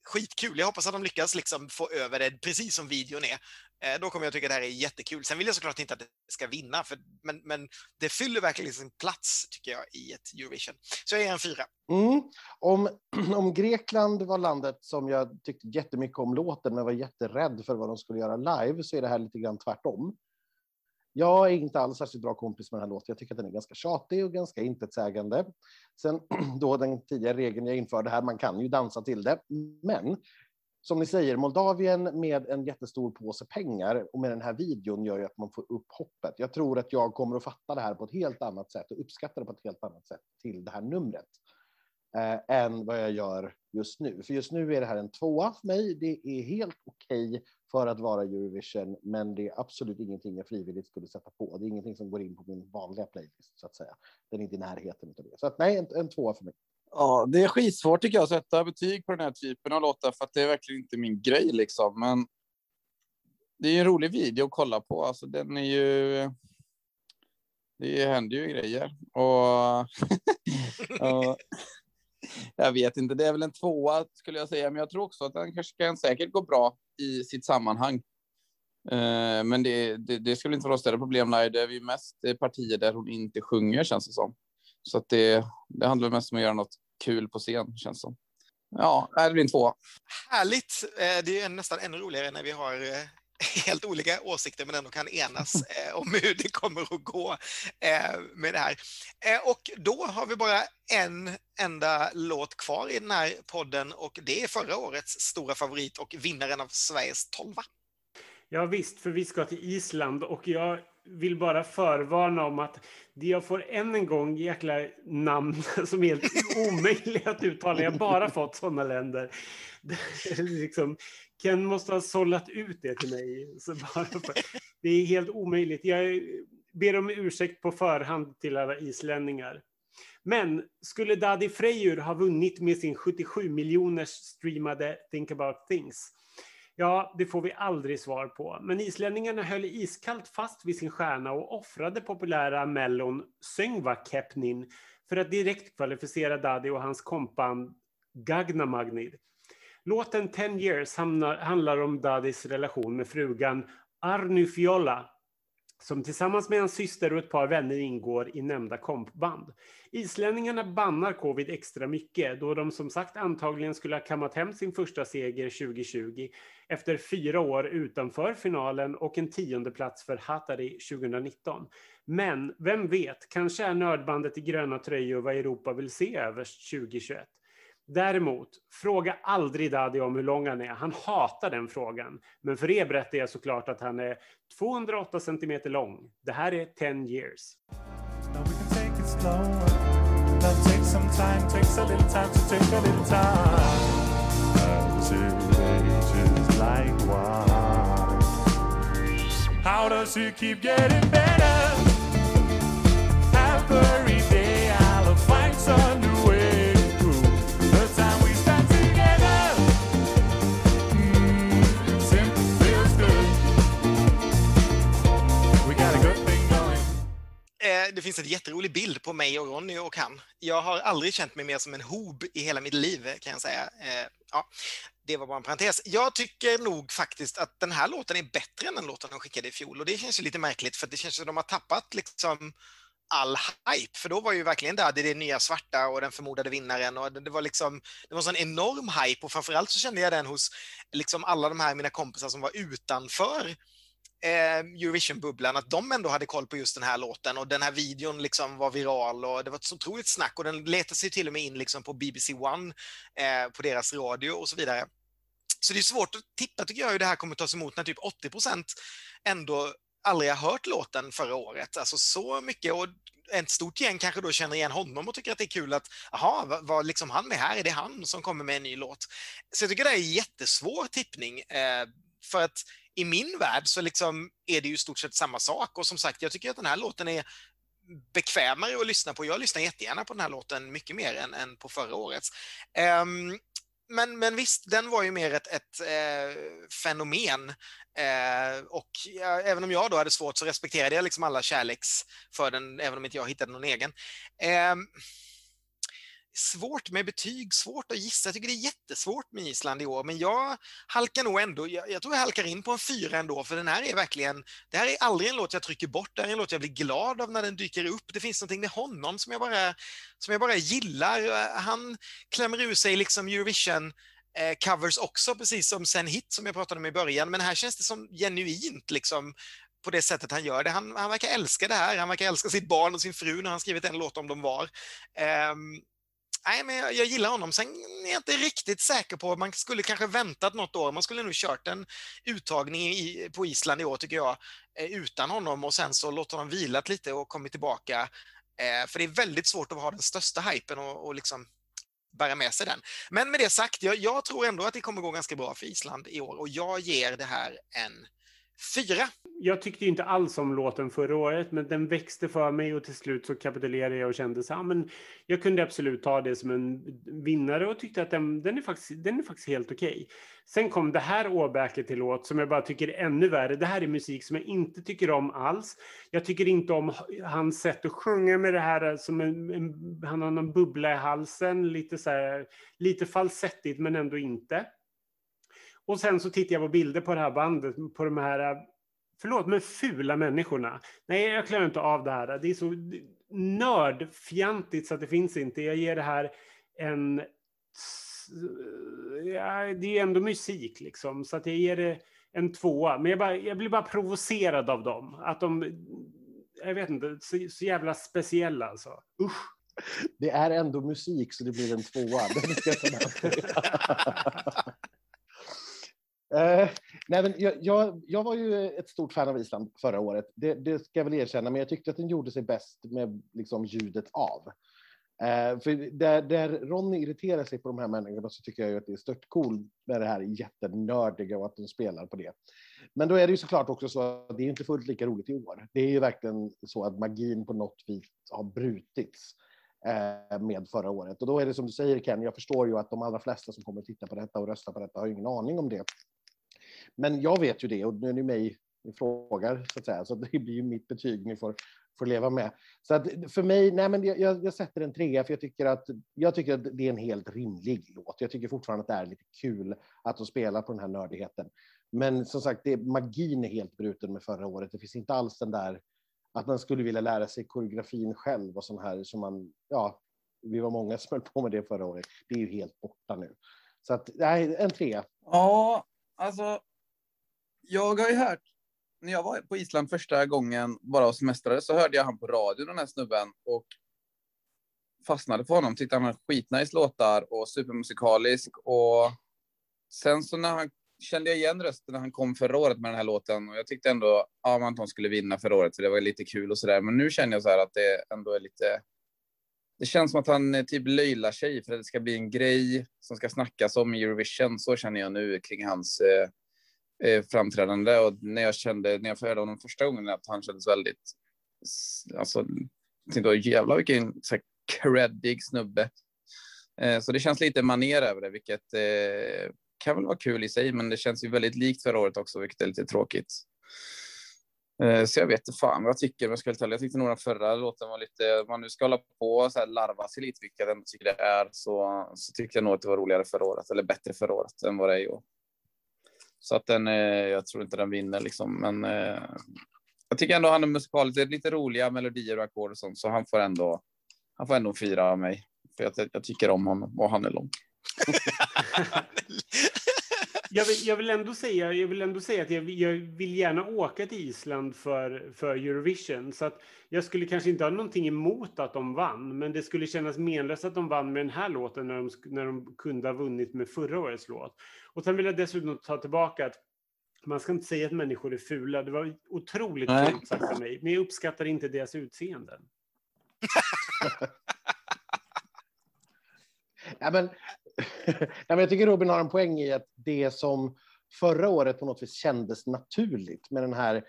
skitkul. Jag hoppas att de lyckas liksom få över det precis som videon är. Eh, då kommer jag tycka att det här är jättekul. Sen vill jag såklart inte att det ska vinna, för, men, men det fyller verkligen liksom sin plats, tycker jag, i ett Eurovision. Så jag är en fyra. Mm. Om, *clears throat* om Grekland var landet som jag tyckte jättemycket om låten, men var jätterädd för vad de skulle göra live, så är det här lite grann tvärtom. Jag är inte alls särskilt bra kompis med den här låten. Jag tycker att den är ganska tjatig och ganska intetsägande. Sen *clears throat* då den tidigare regeln jag införde här, man kan ju dansa till det. Men som ni säger, Moldavien med en jättestor påse pengar och med den här videon gör ju att man får upp hoppet. Jag tror att jag kommer att fatta det här på ett helt annat sätt och uppskatta det på ett helt annat sätt till det här numret eh, än vad jag gör just nu. För just nu är det här en tvåa för mig. Det är helt okej okay för att vara Eurovision, men det är absolut ingenting jag frivilligt skulle sätta på. Det är ingenting som går in på min vanliga playlist så att säga. Den är inte i närheten av det. Så att, nej, en, en tvåa för mig. Ja, det är skitsvårt tycker jag att sätta betyg på den här typen av låtar för att det är verkligen inte min grej liksom. Men det är en rolig video att kolla på. Alltså, den är ju. Det händer ju grejer och. *laughs* och jag vet inte, det är väl en tvåa skulle jag säga, men jag tror också att den kanske kan säkert gå bra i sitt sammanhang. Eh, men det, det, det skulle inte vara större problem. Nej, det är ju mest partier där hon inte sjunger känns det som. Så att det, det handlar mest om att göra något kul på scen känns det som. Ja, det blir en tvåa. Härligt! Eh, det är nästan ännu roligare när vi har eh, *laughs* helt olika åsikter men ändå kan enas *laughs* eh, om hur det kommer att gå eh, med det här. Eh, och då har vi bara en enda låt kvar i den här podden och det är förra årets stora favorit och vinnaren av Sveriges tolva. Ja visst, för vi ska till Island och jag vill bara förvarna om att jag får än en gång jäkla namn *laughs* som är helt omöjliga att uttala. Jag har bara fått sådana länder. liksom, Ken måste ha sållat ut det till mig. Så bara för, det är helt omöjligt. Jag ber om ursäkt på förhand till alla islänningar. Men skulle Daddy Freyr ha vunnit med sin 77 miljoners streamade Think about things? Ja, det får vi aldrig svar på. Men islänningarna höll iskallt fast vid sin stjärna och offrade populära mellon Söngvakepnin för att direkt kvalificera Daddy och hans kompan Gagnamagnid Magnid. Låten Ten years handlar om Dadis relation med frugan Arny Fiola som tillsammans med hans syster och ett par vänner ingår i nämnda kompband. Islänningarna bannar covid extra mycket då de som sagt antagligen skulle ha kammat hem sin första seger 2020 efter fyra år utanför finalen och en tionde plats för Hatari 2019. Men vem vet, kanske är nördbandet i gröna tröjor vad Europa vill se överst 2021. Däremot, fråga aldrig Daddy om hur lång han är. Han hatar den frågan. Men för er berättar jag såklart att han är 208 centimeter lång. Det här är 10 years. How does he keep getting better? Every det finns en jätterolig bild på mig och Ronny och han. Jag har aldrig känt mig mer som en hob i hela mitt liv, kan jag säga. Eh, ja, det var bara en parentes. Jag tycker nog faktiskt att den här låten är bättre än den låten de skickade i fjol och det känns ju lite märkligt för det känns som att de har tappat liksom all hype, för då var ju verkligen Daddy det nya svarta och den förmodade vinnaren och det, det var liksom, det var en sån enorm hype och framförallt så kände jag den hos liksom alla de här mina kompisar som var utanför eh, Eurovision-bubblan, att de ändå hade koll på just den här låten och den här videon liksom var viral och det var ett så otroligt snack och den letade sig till och med in liksom på BBC One, eh, på deras radio och så vidare. Så det är svårt att tippa tycker jag hur det här kommer tas emot när typ 80 procent ändå aldrig har hört låten förra året. Alltså så mycket. Och ett stort gäng kanske då känner igen honom och tycker att det är kul att, jaha, vad, vad liksom han med här? Är det han som kommer med en ny låt? Så jag tycker det är en jättesvår tippning. Eh, för att i min värld så liksom är det ju i stort sett samma sak. Och som sagt, jag tycker att den här låten är bekvämare att lyssna på. Jag lyssnar jättegärna på den här låten mycket mer än, än på förra årets. Um, men, men visst, den var ju mer ett, ett eh, fenomen. Eh, och ja, även om jag då hade svårt så respekterade jag liksom alla kärleks för den, även om inte jag hittade någon egen. Eh, svårt med betyg, svårt att gissa. Jag tycker det är jättesvårt med Island i år, men jag halkar nog ändå, jag, jag tror jag halkar in på en fyra ändå, för den här är verkligen, det här är aldrig en låt jag trycker bort, det här är en låt jag blir glad av när den dyker upp. Det finns någonting med honom som jag bara, som jag bara gillar. Eh, han klämmer ur sig liksom Eurovision-covers eh, också, precis som Sen Hit som jag pratade om i början, men här känns det som genuint liksom på det sättet han gör det. Han, han verkar älska det här, han verkar älska sitt barn och sin fru när han skrivit en låt om de var. Um, nej, men jag, jag, gillar honom. Sen är jag inte riktigt säker på, man skulle kanske väntat något år. Man skulle nog kört en uttagning i, på Island i år tycker jag, eh, utan honom och sen så låter honom vilat lite och kommit tillbaka. Eh, för det är väldigt svårt att ha den största hypen och, och liksom bära med sig den. Men med det sagt, jag, jag tror ändå att det kommer gå ganska bra för Island i år och jag ger det här en Fyra. Jag tyckte inte alls om låten förra året, men den växte för mig och till slut så kapitulerade jag och kände så här, jag kunde absolut ta det som en vinnare och tyckte att den, den är, faktiskt, den är faktiskt helt okej. Okay. Sen kom det här åbäket till låt som jag bara tycker är ännu värre. Det här är musik som jag inte tycker om alls. Jag tycker inte om hans sätt att sjunga med det här som en, en han har någon bubbla i halsen, lite så här, lite falsettigt men ändå inte. Och sen så tittar jag på bilder på det här bandet, på de här, förlåt, men fula människorna. Nej, jag klarar inte av det här. Det är så nördfjantigt så att det finns inte. Jag ger det här en... Ja, det är ändå musik liksom, så att jag ger det en tvåa. Men jag, bara, jag blir bara provocerad av dem. Att de, jag vet inte, så, så jävla speciella alltså. Usch. Det är ändå musik så det blir en tvåa. *laughs* Eh, nej, men jag, jag, jag, var ju ett stort fan av Island förra året. Det, det, ska jag väl erkänna, men jag tyckte att den gjorde sig bäst med liksom, ljudet av. Eh, för där, där Ronny irriterar sig på de här människorna så tycker jag ju att det är stört cool med det här jättenördiga och att de spelar på det. Men då är det ju såklart också så att det är inte fullt lika roligt i år. Det är ju verkligen så att magin på något vis har brutits eh, med förra året. Och då är det som du säger Ken, jag förstår ju att de allra flesta som kommer att titta på detta och rösta på detta har ingen aning om det. Men jag vet ju det och nu är ni mig ni frågar så att säga, så *laughs* det blir ju mitt betyg ni får, får leva med. Så att för mig, nej men jag, jag sätter en trea för jag tycker att jag tycker att det är en helt rimlig låt. Jag tycker fortfarande att det är lite kul att de spelar på den här nördigheten. Men som sagt, det, magin är helt bruten med förra året. Det finns inte alls den där att man skulle vilja lära sig koreografin själv och sånt här som man, ja, vi var många som höll på med det förra året. Det är ju helt borta nu. Så att, nej, en trea. Ja, alltså jag har ju hört, när jag var på Island första gången, bara och semestrade, så hörde jag han på radion, den här snubben, och fastnade på honom. Tyckte han hade skitnice låtar och supermusikalisk. Och sen så när han kände jag igen rösten när han kom förra året med den här låten och jag tyckte ändå ja, att han skulle vinna förra året, så det var lite kul och så där. Men nu känner jag så här att det ändå är lite. Det känns som att han eh, typ löjlar sig för att det ska bli en grej som ska snackas om i Eurovision. Så känner jag nu kring hans eh, eh, framträdande och när jag kände när jag hörde honom första gången att han kändes väldigt. Alltså, jag tänkte jävlar vilken så här, creddig snubbe. Eh, så det känns lite maner över det, vilket eh, kan väl vara kul i sig, men det känns ju väldigt likt förra året också, vilket är lite tråkigt. Eh, så jag vet inte fan vad jag tycker, men jag ska Jag tyckte nog den förra låten var lite, om man nu ska hålla på och så här larva sig lite, vilket jag tycker det är, så, så tyckte jag nog att det var roligare förra året, eller bättre förra året än vad det är i år. Så att den, eh, jag tror inte den vinner liksom, men eh, jag tycker ändå han är musikalisk. Det är lite roliga melodier och ackord och sånt, så han får ändå, han får ändå fyra av mig. För jag, jag tycker om honom och han är lång. *laughs* Jag vill, jag vill ändå säga, jag vill ändå säga att jag, jag vill gärna åka till Island för, för Eurovision. Så att jag skulle kanske inte ha någonting emot att de vann, men det skulle kännas menlöst att de vann med den här låten när de, när de kunde ha vunnit med förra årets låt. Och sen vill jag dessutom ta tillbaka att man ska inte säga att människor är fula. Det var otroligt Nej. fult sagt av mig, men jag uppskattar inte deras utseenden. *laughs* Ja, men, *laughs* Nej, men jag tycker Robin har en poäng i att det som förra året på något vis kändes naturligt med den här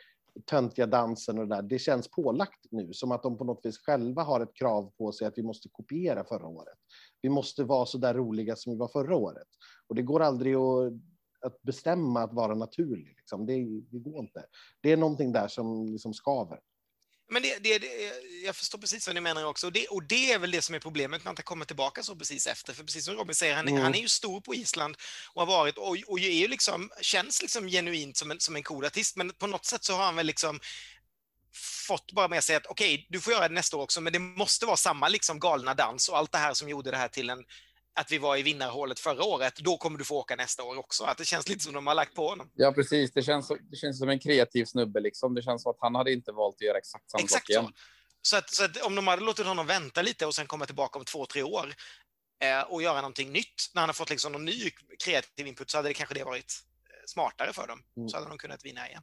töntiga dansen och det där, det känns pålagt nu, som att de på något vis själva har ett krav på sig att vi måste kopiera förra året. Vi måste vara så där roliga som vi var förra året. Och det går aldrig att, att bestämma att vara naturlig. Liksom. Det, det går inte. Det är någonting där som liksom skaver. Men det, det, det, jag förstår precis vad ni menar också. Och det, och det är väl det som är problemet med att han kommer tillbaka så precis efter. För precis som Robin säger, han, är- Mm. han är ju stor på Island och har varit och, och är ju liksom, känns liksom genuint som en, som en cool artist. Men på något sätt så har han väl liksom fått bara med sig att okej, du får göra det nästa år också, men det måste vara samma liksom galna dans och allt det här som gjorde det här till en att vi var i vinnarhålet förra året, då kommer du få åka nästa år också. Att det känns lite som de har lagt på honom. Ja, precis. Det känns, det känns som en kreativ snubbe. Liksom. Det känns som att han hade inte valt att göra exakt samma Exakt sak igen. så. Så att, så att om de hade låtit honom vänta lite och sen komma tillbaka om två, tre år eh, och göra någonting nytt, när han har fått liksom någon ny kreativ input, så hade det kanske det varit smartare för dem. Mm. Så hade de kunnat vinna igen.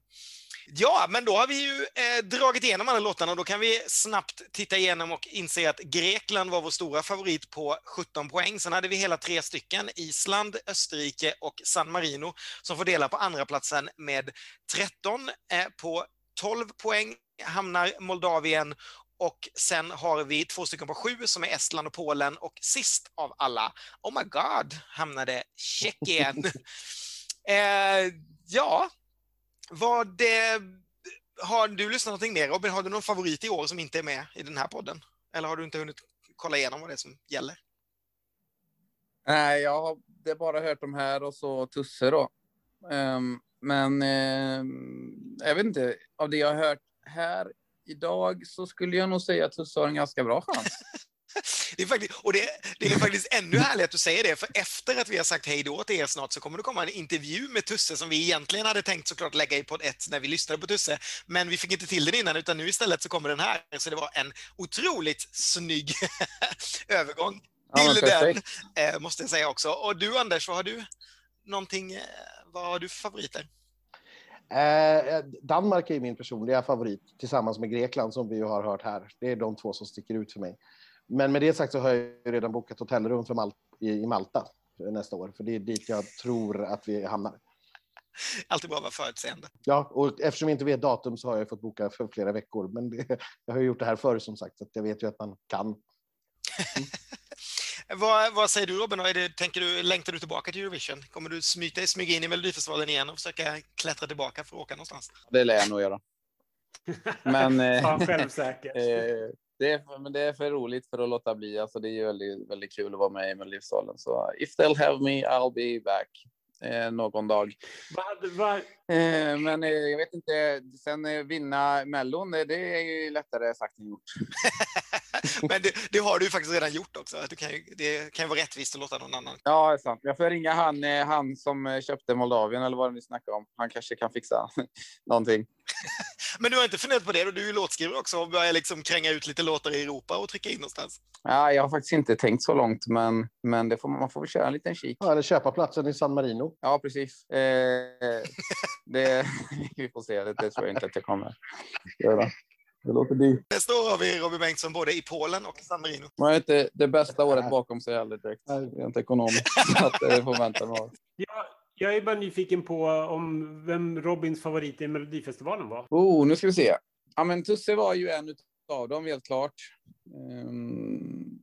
Ja, men då har vi ju eh, dragit igenom alla låtarna och då kan vi snabbt titta igenom och inse att Grekland var vår stora favorit på 17 poäng. Sen hade vi hela tre stycken, Island, Österrike och San Marino, som får dela på andra platsen med 13. Eh, på 12 poäng hamnar Moldavien och sen har vi två stycken på sju som är Estland och Polen och sist av alla, oh my god, hamnade Tjeckien. *laughs* eh, ja, vad det, har du lyssnat någonting mer Robin? Har du någon favorit i år som inte är med i den här podden? Eller har du inte hunnit kolla igenom vad det är som gäller? Nej, jag har det bara hört de här och så Tusse då. Ehm, men ehm, jag vet inte, av det jag har hört här idag så skulle jag nog säga att Tusse har en ganska bra chans. *laughs* Det är faktiskt, och det, det är faktiskt ännu härligare att du säger det, för efter att vi har sagt hej då till er snart så kommer det komma en intervju med Tusse som vi egentligen hade tänkt såklart lägga i podd 1 när vi lyssnade på Tusse, men vi fick inte till den innan, utan nu istället så kommer den här. Så det var en otroligt snygg *laughs* övergång Ja, till den, perfekt. eh, måste jag säga också. Och du Anders, vad har du? Någonting, eh, vad har du för favoriter? Eh, Danmark är min personliga favorit tillsammans med Grekland som vi har hört här. Det är de två som sticker ut för mig. Men med det sagt så har jag ju redan bokat hotellrum för Mal i, i Malta nästa år, för det är dit jag tror att vi hamnar. Alltid bra att vara förutseende. Ja, och eftersom jag inte vet datum så har jag fått boka för flera veckor. Men det, *laughs* jag har ju gjort det här förr som sagt, så jag vet ju att man kan. *laughs* Vad, vad säger du Robin? Är det, tänker du, längtar du tillbaka till Eurovision? Kommer du smyga, smyga in i Melodifestivalen igen och försöka klättra tillbaka för att åka någonstans? Det lär jag nog göra. Men, *laughs* eh, Ja, självsäker. Eh, det, är, men det är för roligt för att låta bli. Alltså, det är ju väldigt, väldigt kul att vara med i Melodifestivalen. Så if they'll have me, I'll be back eh, någon dag. Vad vad- Eh, men eh, jag vet inte, sen eh, vinna Mellon, det, det är ju lättare sagt än gjort. *laughs* *laughs* Men det, det har du ju faktiskt redan gjort också. Du kan ju, det kan ju vara rättvist att låta någon annan. Ja, det är sant. Jag får ringa han, eh, han som eh, köpte Moldavien eller vad ni snackar om. Han kanske kan fixa *laughs* någonting. *laughs* Men du har inte funderat på det? då? Du är ju låtskrivare också och börjar liksom kränga ut lite låtar i Europa och trycka in någonstans. Ja, jag har faktiskt inte tänkt så långt, men, men det får, man får väl köra en liten kik. Ja, eller köpa platsen i San Marino. Ja, precis. Eh, det, vi får se. Det, det tror jag inte att jag kommer göra. Det låter dyrt. Nästa år har vi Robin Bengtsson både i Polen och i San Marino. Man har inte det bästa året bakom sig heller direkt, rent ekonomiskt. *laughs* Så att det får vänta några år. Jag, är bara nyfiken på om vem Robins favorit i Melodifestivalen var. Oh, nu ska vi se. Ja, men Tusse var ju en av dem, helt klart. Ehm,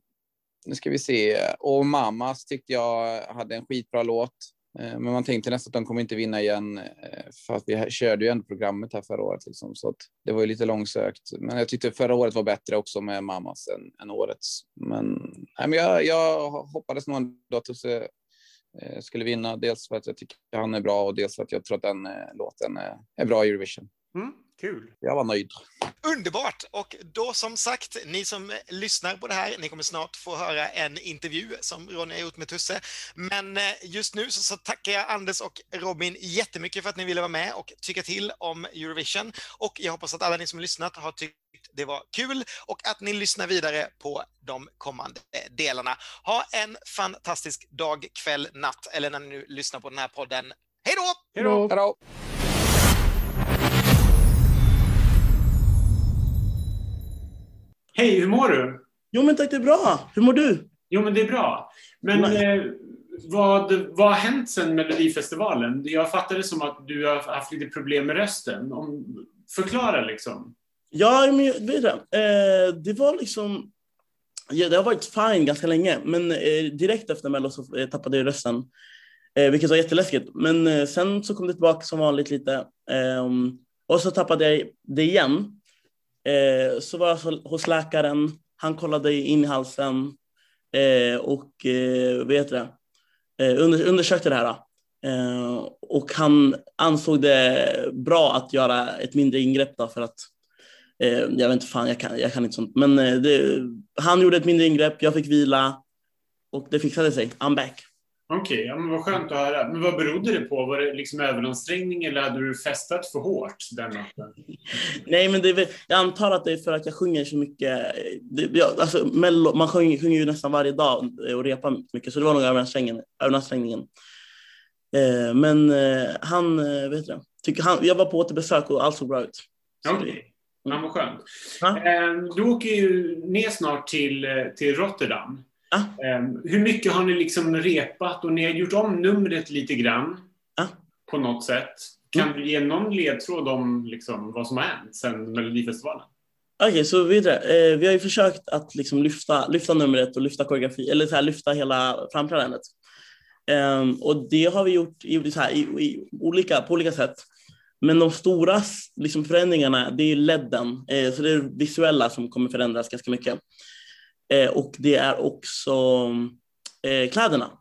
nu ska vi se. Och Mamas tyckte jag hade en skitbra låt. Eh, men man tänkte nästan att de kommer inte vinna igen. Eh, för att vi körde ju ändå programmet här förra året. Liksom, så att det var ju lite långsökt. Men jag tyckte förra året var bättre också med Mamas än, än årets. Men, nej, men jag, jag hoppades nog ändå att Tusse eh, skulle vinna. Dels för att jag tycker han är bra och dels för att jag tror att den låten är, är bra i Eurovision. Mm. Kul. Jag var nöjd. Underbart! Och då som sagt, ni som lyssnar på det här, ni kommer snart få höra en intervju som Ronny har gjort med Tusse. Men eh, just nu så, så tackar jag Anders och Robin jättemycket för att ni ville vara med och tycka till om Eurovision. Och jag hoppas att alla ni som lyssnat har tyckt det var kul och att ni lyssnar vidare på de kommande delarna. Ha en fantastisk dag, kväll, natt eller när ni nu lyssnar på den här podden. Hej då! Hej då! Hej hur mår du? Jo men tack, det är bra. Hur mår du? Jo, men det är bra. Men eh, vad, vad har hänt sedan Melodifestivalen? Jag fattar det som att du har haft lite problem med rösten. Om, förklara liksom. Ja, men vet du, eh, det var liksom... Ja, det har varit fine ganska länge, men eh, direkt efter Mello så eh, tappade jag rösten. Eh, vilket var jätteläskigt. Men eh, sen så kom det tillbaka som vanligt lite. Ehm, och så tappade jag det igen. Eh, så var jag hos läkaren. Han kollade in i halsen eh, och eh, vet det, eh, under, undersökte det här. Eh, och han ansåg det bra att göra ett mindre ingrepp då för att eh, jag vet inte fan, jag kan, jag kan inte sånt. Men eh, det, han gjorde ett mindre ingrepp, jag fick vila och det fixade sig. I'm back. Okej, ja, men vad skönt att höra. Men vad berodde det på? Var det liksom överansträngning eller hade du festat för hårt den natten? Nej, men det, är jag antar att det är för att jag sjunger så mycket. Det, jag, alltså, mello, man sjunger, sjunger ju nästan varje dag och repar mycket, så det var nog överansträngningen. överansträngningen. Eh, men eh, han, eh, vet du, tycker han, jag var på återbesök och allt såg bra ut. Okej, ja, vad skönt. Ja. Eh, Du åker ju ner snart till, eh, till Rotterdam. Ja. Eh, Hur mycket har ni liksom repat och ni har gjort om numret lite grann Ja. på något sätt? Kan du ge någon ledtråd om liksom vad som har hänt sedan Melodifestivalen? Okej, så vidare. Eh, vi har ju försökt att liksom lyfta, lyfta numret och lyfta koreografi, eller så här, lyfta hela framträdandet. Ehm, och det har vi gjort i, här, i, i olika, på olika sätt. Men de stora liksom, förändringarna, det är ledden. Eh, så det är det visuella som kommer förändras ganska mycket. Eh, och det är också eh, kläderna.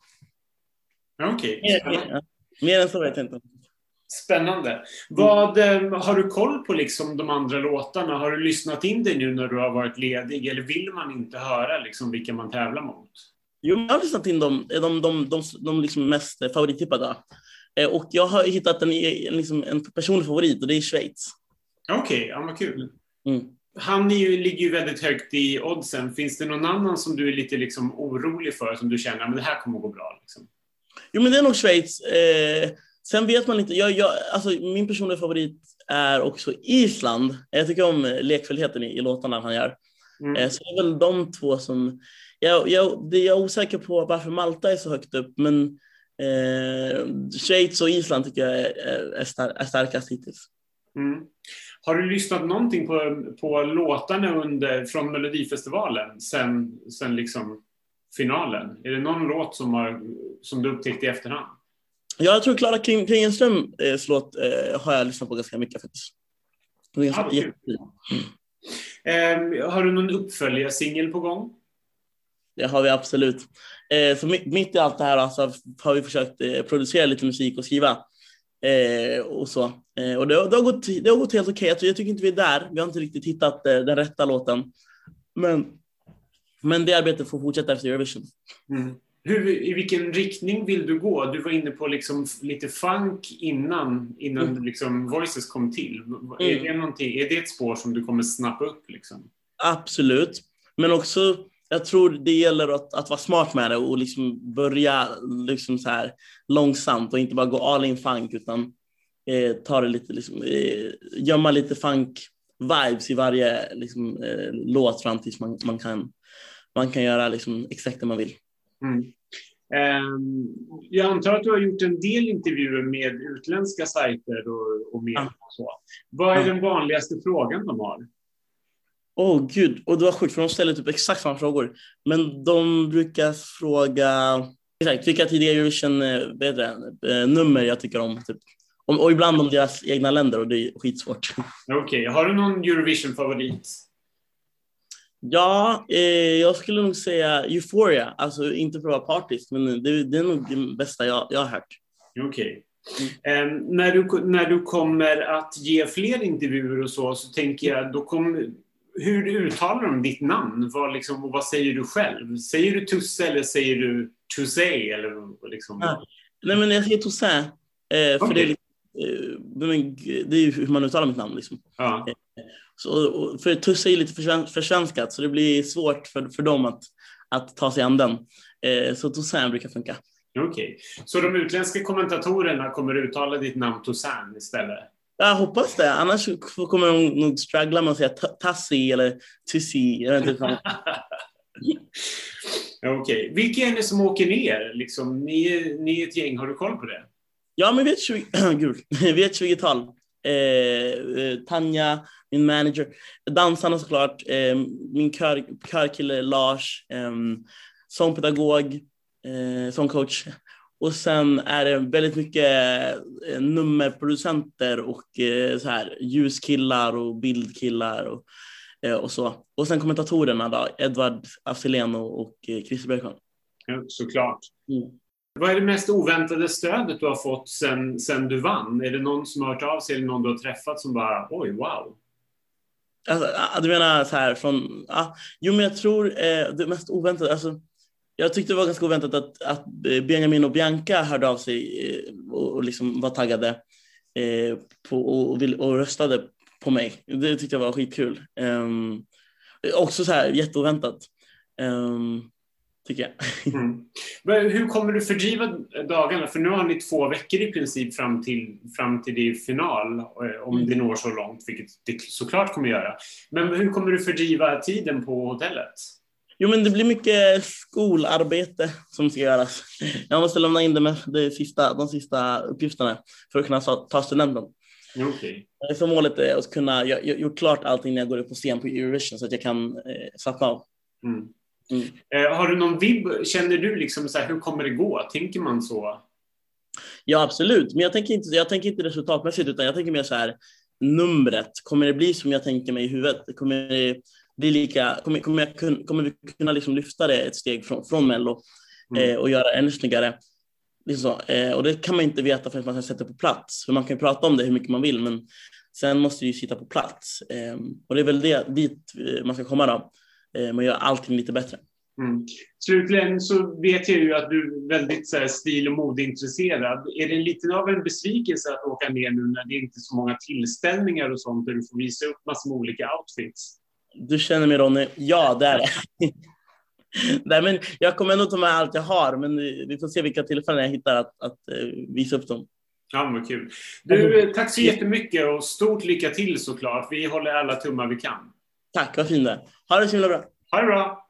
Okej, spännande. mer, mer än så vet jag inte. Spännande. Vad, eh, har du koll på liksom de andra låtarna? Har du lyssnat in dig nu när du har varit ledig eller vill man inte höra liksom vilka man tävlar mot? Jo, jag har lyssnat in de, de, de, de, de liksom mest favorittippade. Eh, och jag har hittat en, liksom, en personlig favorit och det är Schweiz. Okej, ja, vad kul. Mm. Han är ju, ligger ju väldigt högt i oddsen. Finns det någon annan som du är lite liksom orolig för, som du känner att det här kommer att gå bra? Liksom? Jo, men det är nog Schweiz. Eh, sen vet man inte. Jag, jag, alltså, min personliga favorit är också Island. Jag tycker om lekfullheten i, i låtarna han gör. Mm. Eh, så det är väl de två som... Jag, jag, det, jag är osäker på varför Malta är så högt upp, men eh, Schweiz och Island tycker jag är, är, är, star, är starkast hittills. Mm. Har du lyssnat någonting på, på låtarna under, från Melodifestivalen sen, sen liksom finalen? Är det någon låt som, har, som du upptäckte i efterhand? Jag tror Klara Kling- Klingenströms låt eh, har jag lyssnat på ganska mycket faktiskt. Ganska Ja, jättefin. Eh, har du någon uppföljarsingel på gång? Det har vi absolut. Eh, så mitt, mitt i allt det här alltså, har vi försökt eh, producera lite musik och skriva. Eh, och så. Eh, och det, har- det, har gått, det har gått helt okej. Jag, tror- jag tycker inte vi är där. Vi har inte riktigt hittat eh, den rätta låten. Men, men det arbetet får fortsätta efter Eurovision. Mm. Hur, I vilken riktning vill du gå? Du var inne på liksom lite funk innan, innan Mm. liksom Voices kom till. V- Är, Mm. det någonting- är det ett spår som du kommer snappa upp? Liksom? Absolut. Men också, jag tror det gäller att, att vara smart med det och liksom börja liksom så här långsamt och inte bara gå all in funk utan eh, ta det lite, liksom, eh, gömma lite funk-vibes i varje liksom, eh, låt fram tills man, man, kan, man kan göra liksom, exakt det man vill. Mm. Ehm, jag antar att du har gjort en del intervjuer med utländska sajter och, och media. Ja. Och så. Vad är Ja. den vanligaste frågan de har? Åh oh, gud, och det var sjukt för de ställer typ exakt samma frågor. Men de brukar fråga exakt, vilka tidigare Eurovision eh, eh, nummer jag tycker om. Typ. Och, och ibland om deras egna länder och det är skitsvårt. Okej, har du någon Eurovision-favorit? Ja, eh, jag skulle nog säga Euphoria. Alltså inte för att vara partisk, men det, det är nog det bästa jag, jag har hört. Okej. Eh, när, du, när du kommer att ge fler intervjuer och så, så tänker jag, då kommer, hur uttalar de ditt namn? Vad, liksom, och vad säger du själv? Säger du Tusse eller säger du Tusse? Eller, liksom? Ja. Nej, men jag säger Toussaint. Eh, för Okej. det, är, lite- eh, men det är ju hur man uttalar mitt namn. Liksom. Ja. Så, och- för Tusse är lite försven- försvenskat, så det blir svårt för, för dem att, att ta sig an den. Eh, så Toussaint brukar funka. Okej. Så de utländska kommentatorerna kommer uttala ditt namn Toussaint istället? Jag hoppas det, annars så kommer de nog struggla med att säga Ta- Tassi eller Tussi. Jag vet inte. fan. *laughs* Okej. Vilka är ni som åker ner? Liksom, ni, ni är ett gäng, har du koll på det? Ja, men ett *clears throat* 20, gud, *clears throat* ett 20-tal. Eh, eh, Tanja, min manager, dansarna såklart, eh, min kör, körkille Lars, eh, sångpedagog, eh, sångcoach. Och sen är det väldigt mycket eh, nummerproducenter och eh, så här, ljuskillar och bildkillar och, eh, och så. Och sen kommentatorerna då, Edvard Afzelian och, och Christer Bergman. Ja, såklart. Mm. Vad är det mest oväntade stödet du har fått sen, sen du vann? Är det någon som har hört av sig eller någon du har träffat som bara oj, wow? Alltså, ah, ah, du menar så här från... Ah, jo, men jag tror eh, det mest oväntade... Alltså, jag tyckte det var ganska oväntat att, att eh, Benjamin och Bianca hörde av sig eh, och, och liksom var taggade eh, på, och, och, vill, och röstade på mig. Det tyckte jag var skitkul. Um, också så här jätteoväntat. Um, tycker jag. Mm. Hur kommer du fördriva dagarna? För nu har ni två veckor i princip fram till, fram till din final, eh, om Mm. det når så långt, vilket det såklart kommer göra. Men hur kommer du fördriva tiden på hotellet? Jo, men det blir mycket skolarbete som ska göras. Jag måste lämna in det med det sista, de sista uppgifterna för att kunna ta, studenten. Okej. Så målet är att kunna göra gjort klart allting när jag går upp på scen på Eurovision så att jag kan eh, slappna av. Mm. Mm. Eh, har du någon vibb? Känner du liksom så här, hur kommer det gå? Tänker man så? Ja, absolut. Men jag tänker inte, jag tänker inte resultatmässigt utan jag tänker mer så här numret. Kommer det bli som jag tänker mig i huvudet? Kommer det bli lika, kommer, kommer, jag kommer vi kunna liksom lyfta det ett steg från, från Mello Mm. eh, och göra det ännu snyggare? Liksom. Eh, och det kan man inte veta förrän man sätter på plats. För man kan ju prata om det hur mycket man vill men sen måste det ju sitta på plats. Eh, och det är väl det, dit eh, man ska komma då. Eh, man gör allting lite bättre. Mm. Slutligen så vet jag ju att du är väldigt så här, stil och modeintresserad. Är det lite av en besvikelse att åka ner nu när det inte är så många tillställningar och sånt där du får visa upp massor med olika outfits? Du känner mig Ronny? Ja, det är det. *laughs* Nej, men jag kommer ändå ta med allt jag har, men vi får se vilka tillfällen jag hittar att, att eh, visa upp dem. Ja, vad kul. Du, eh, tack så jättemycket och stort lycka till såklart. Vi håller alla tummar vi kan. Tack, vad fin du är. Ha det så himla bra. Ha det bra!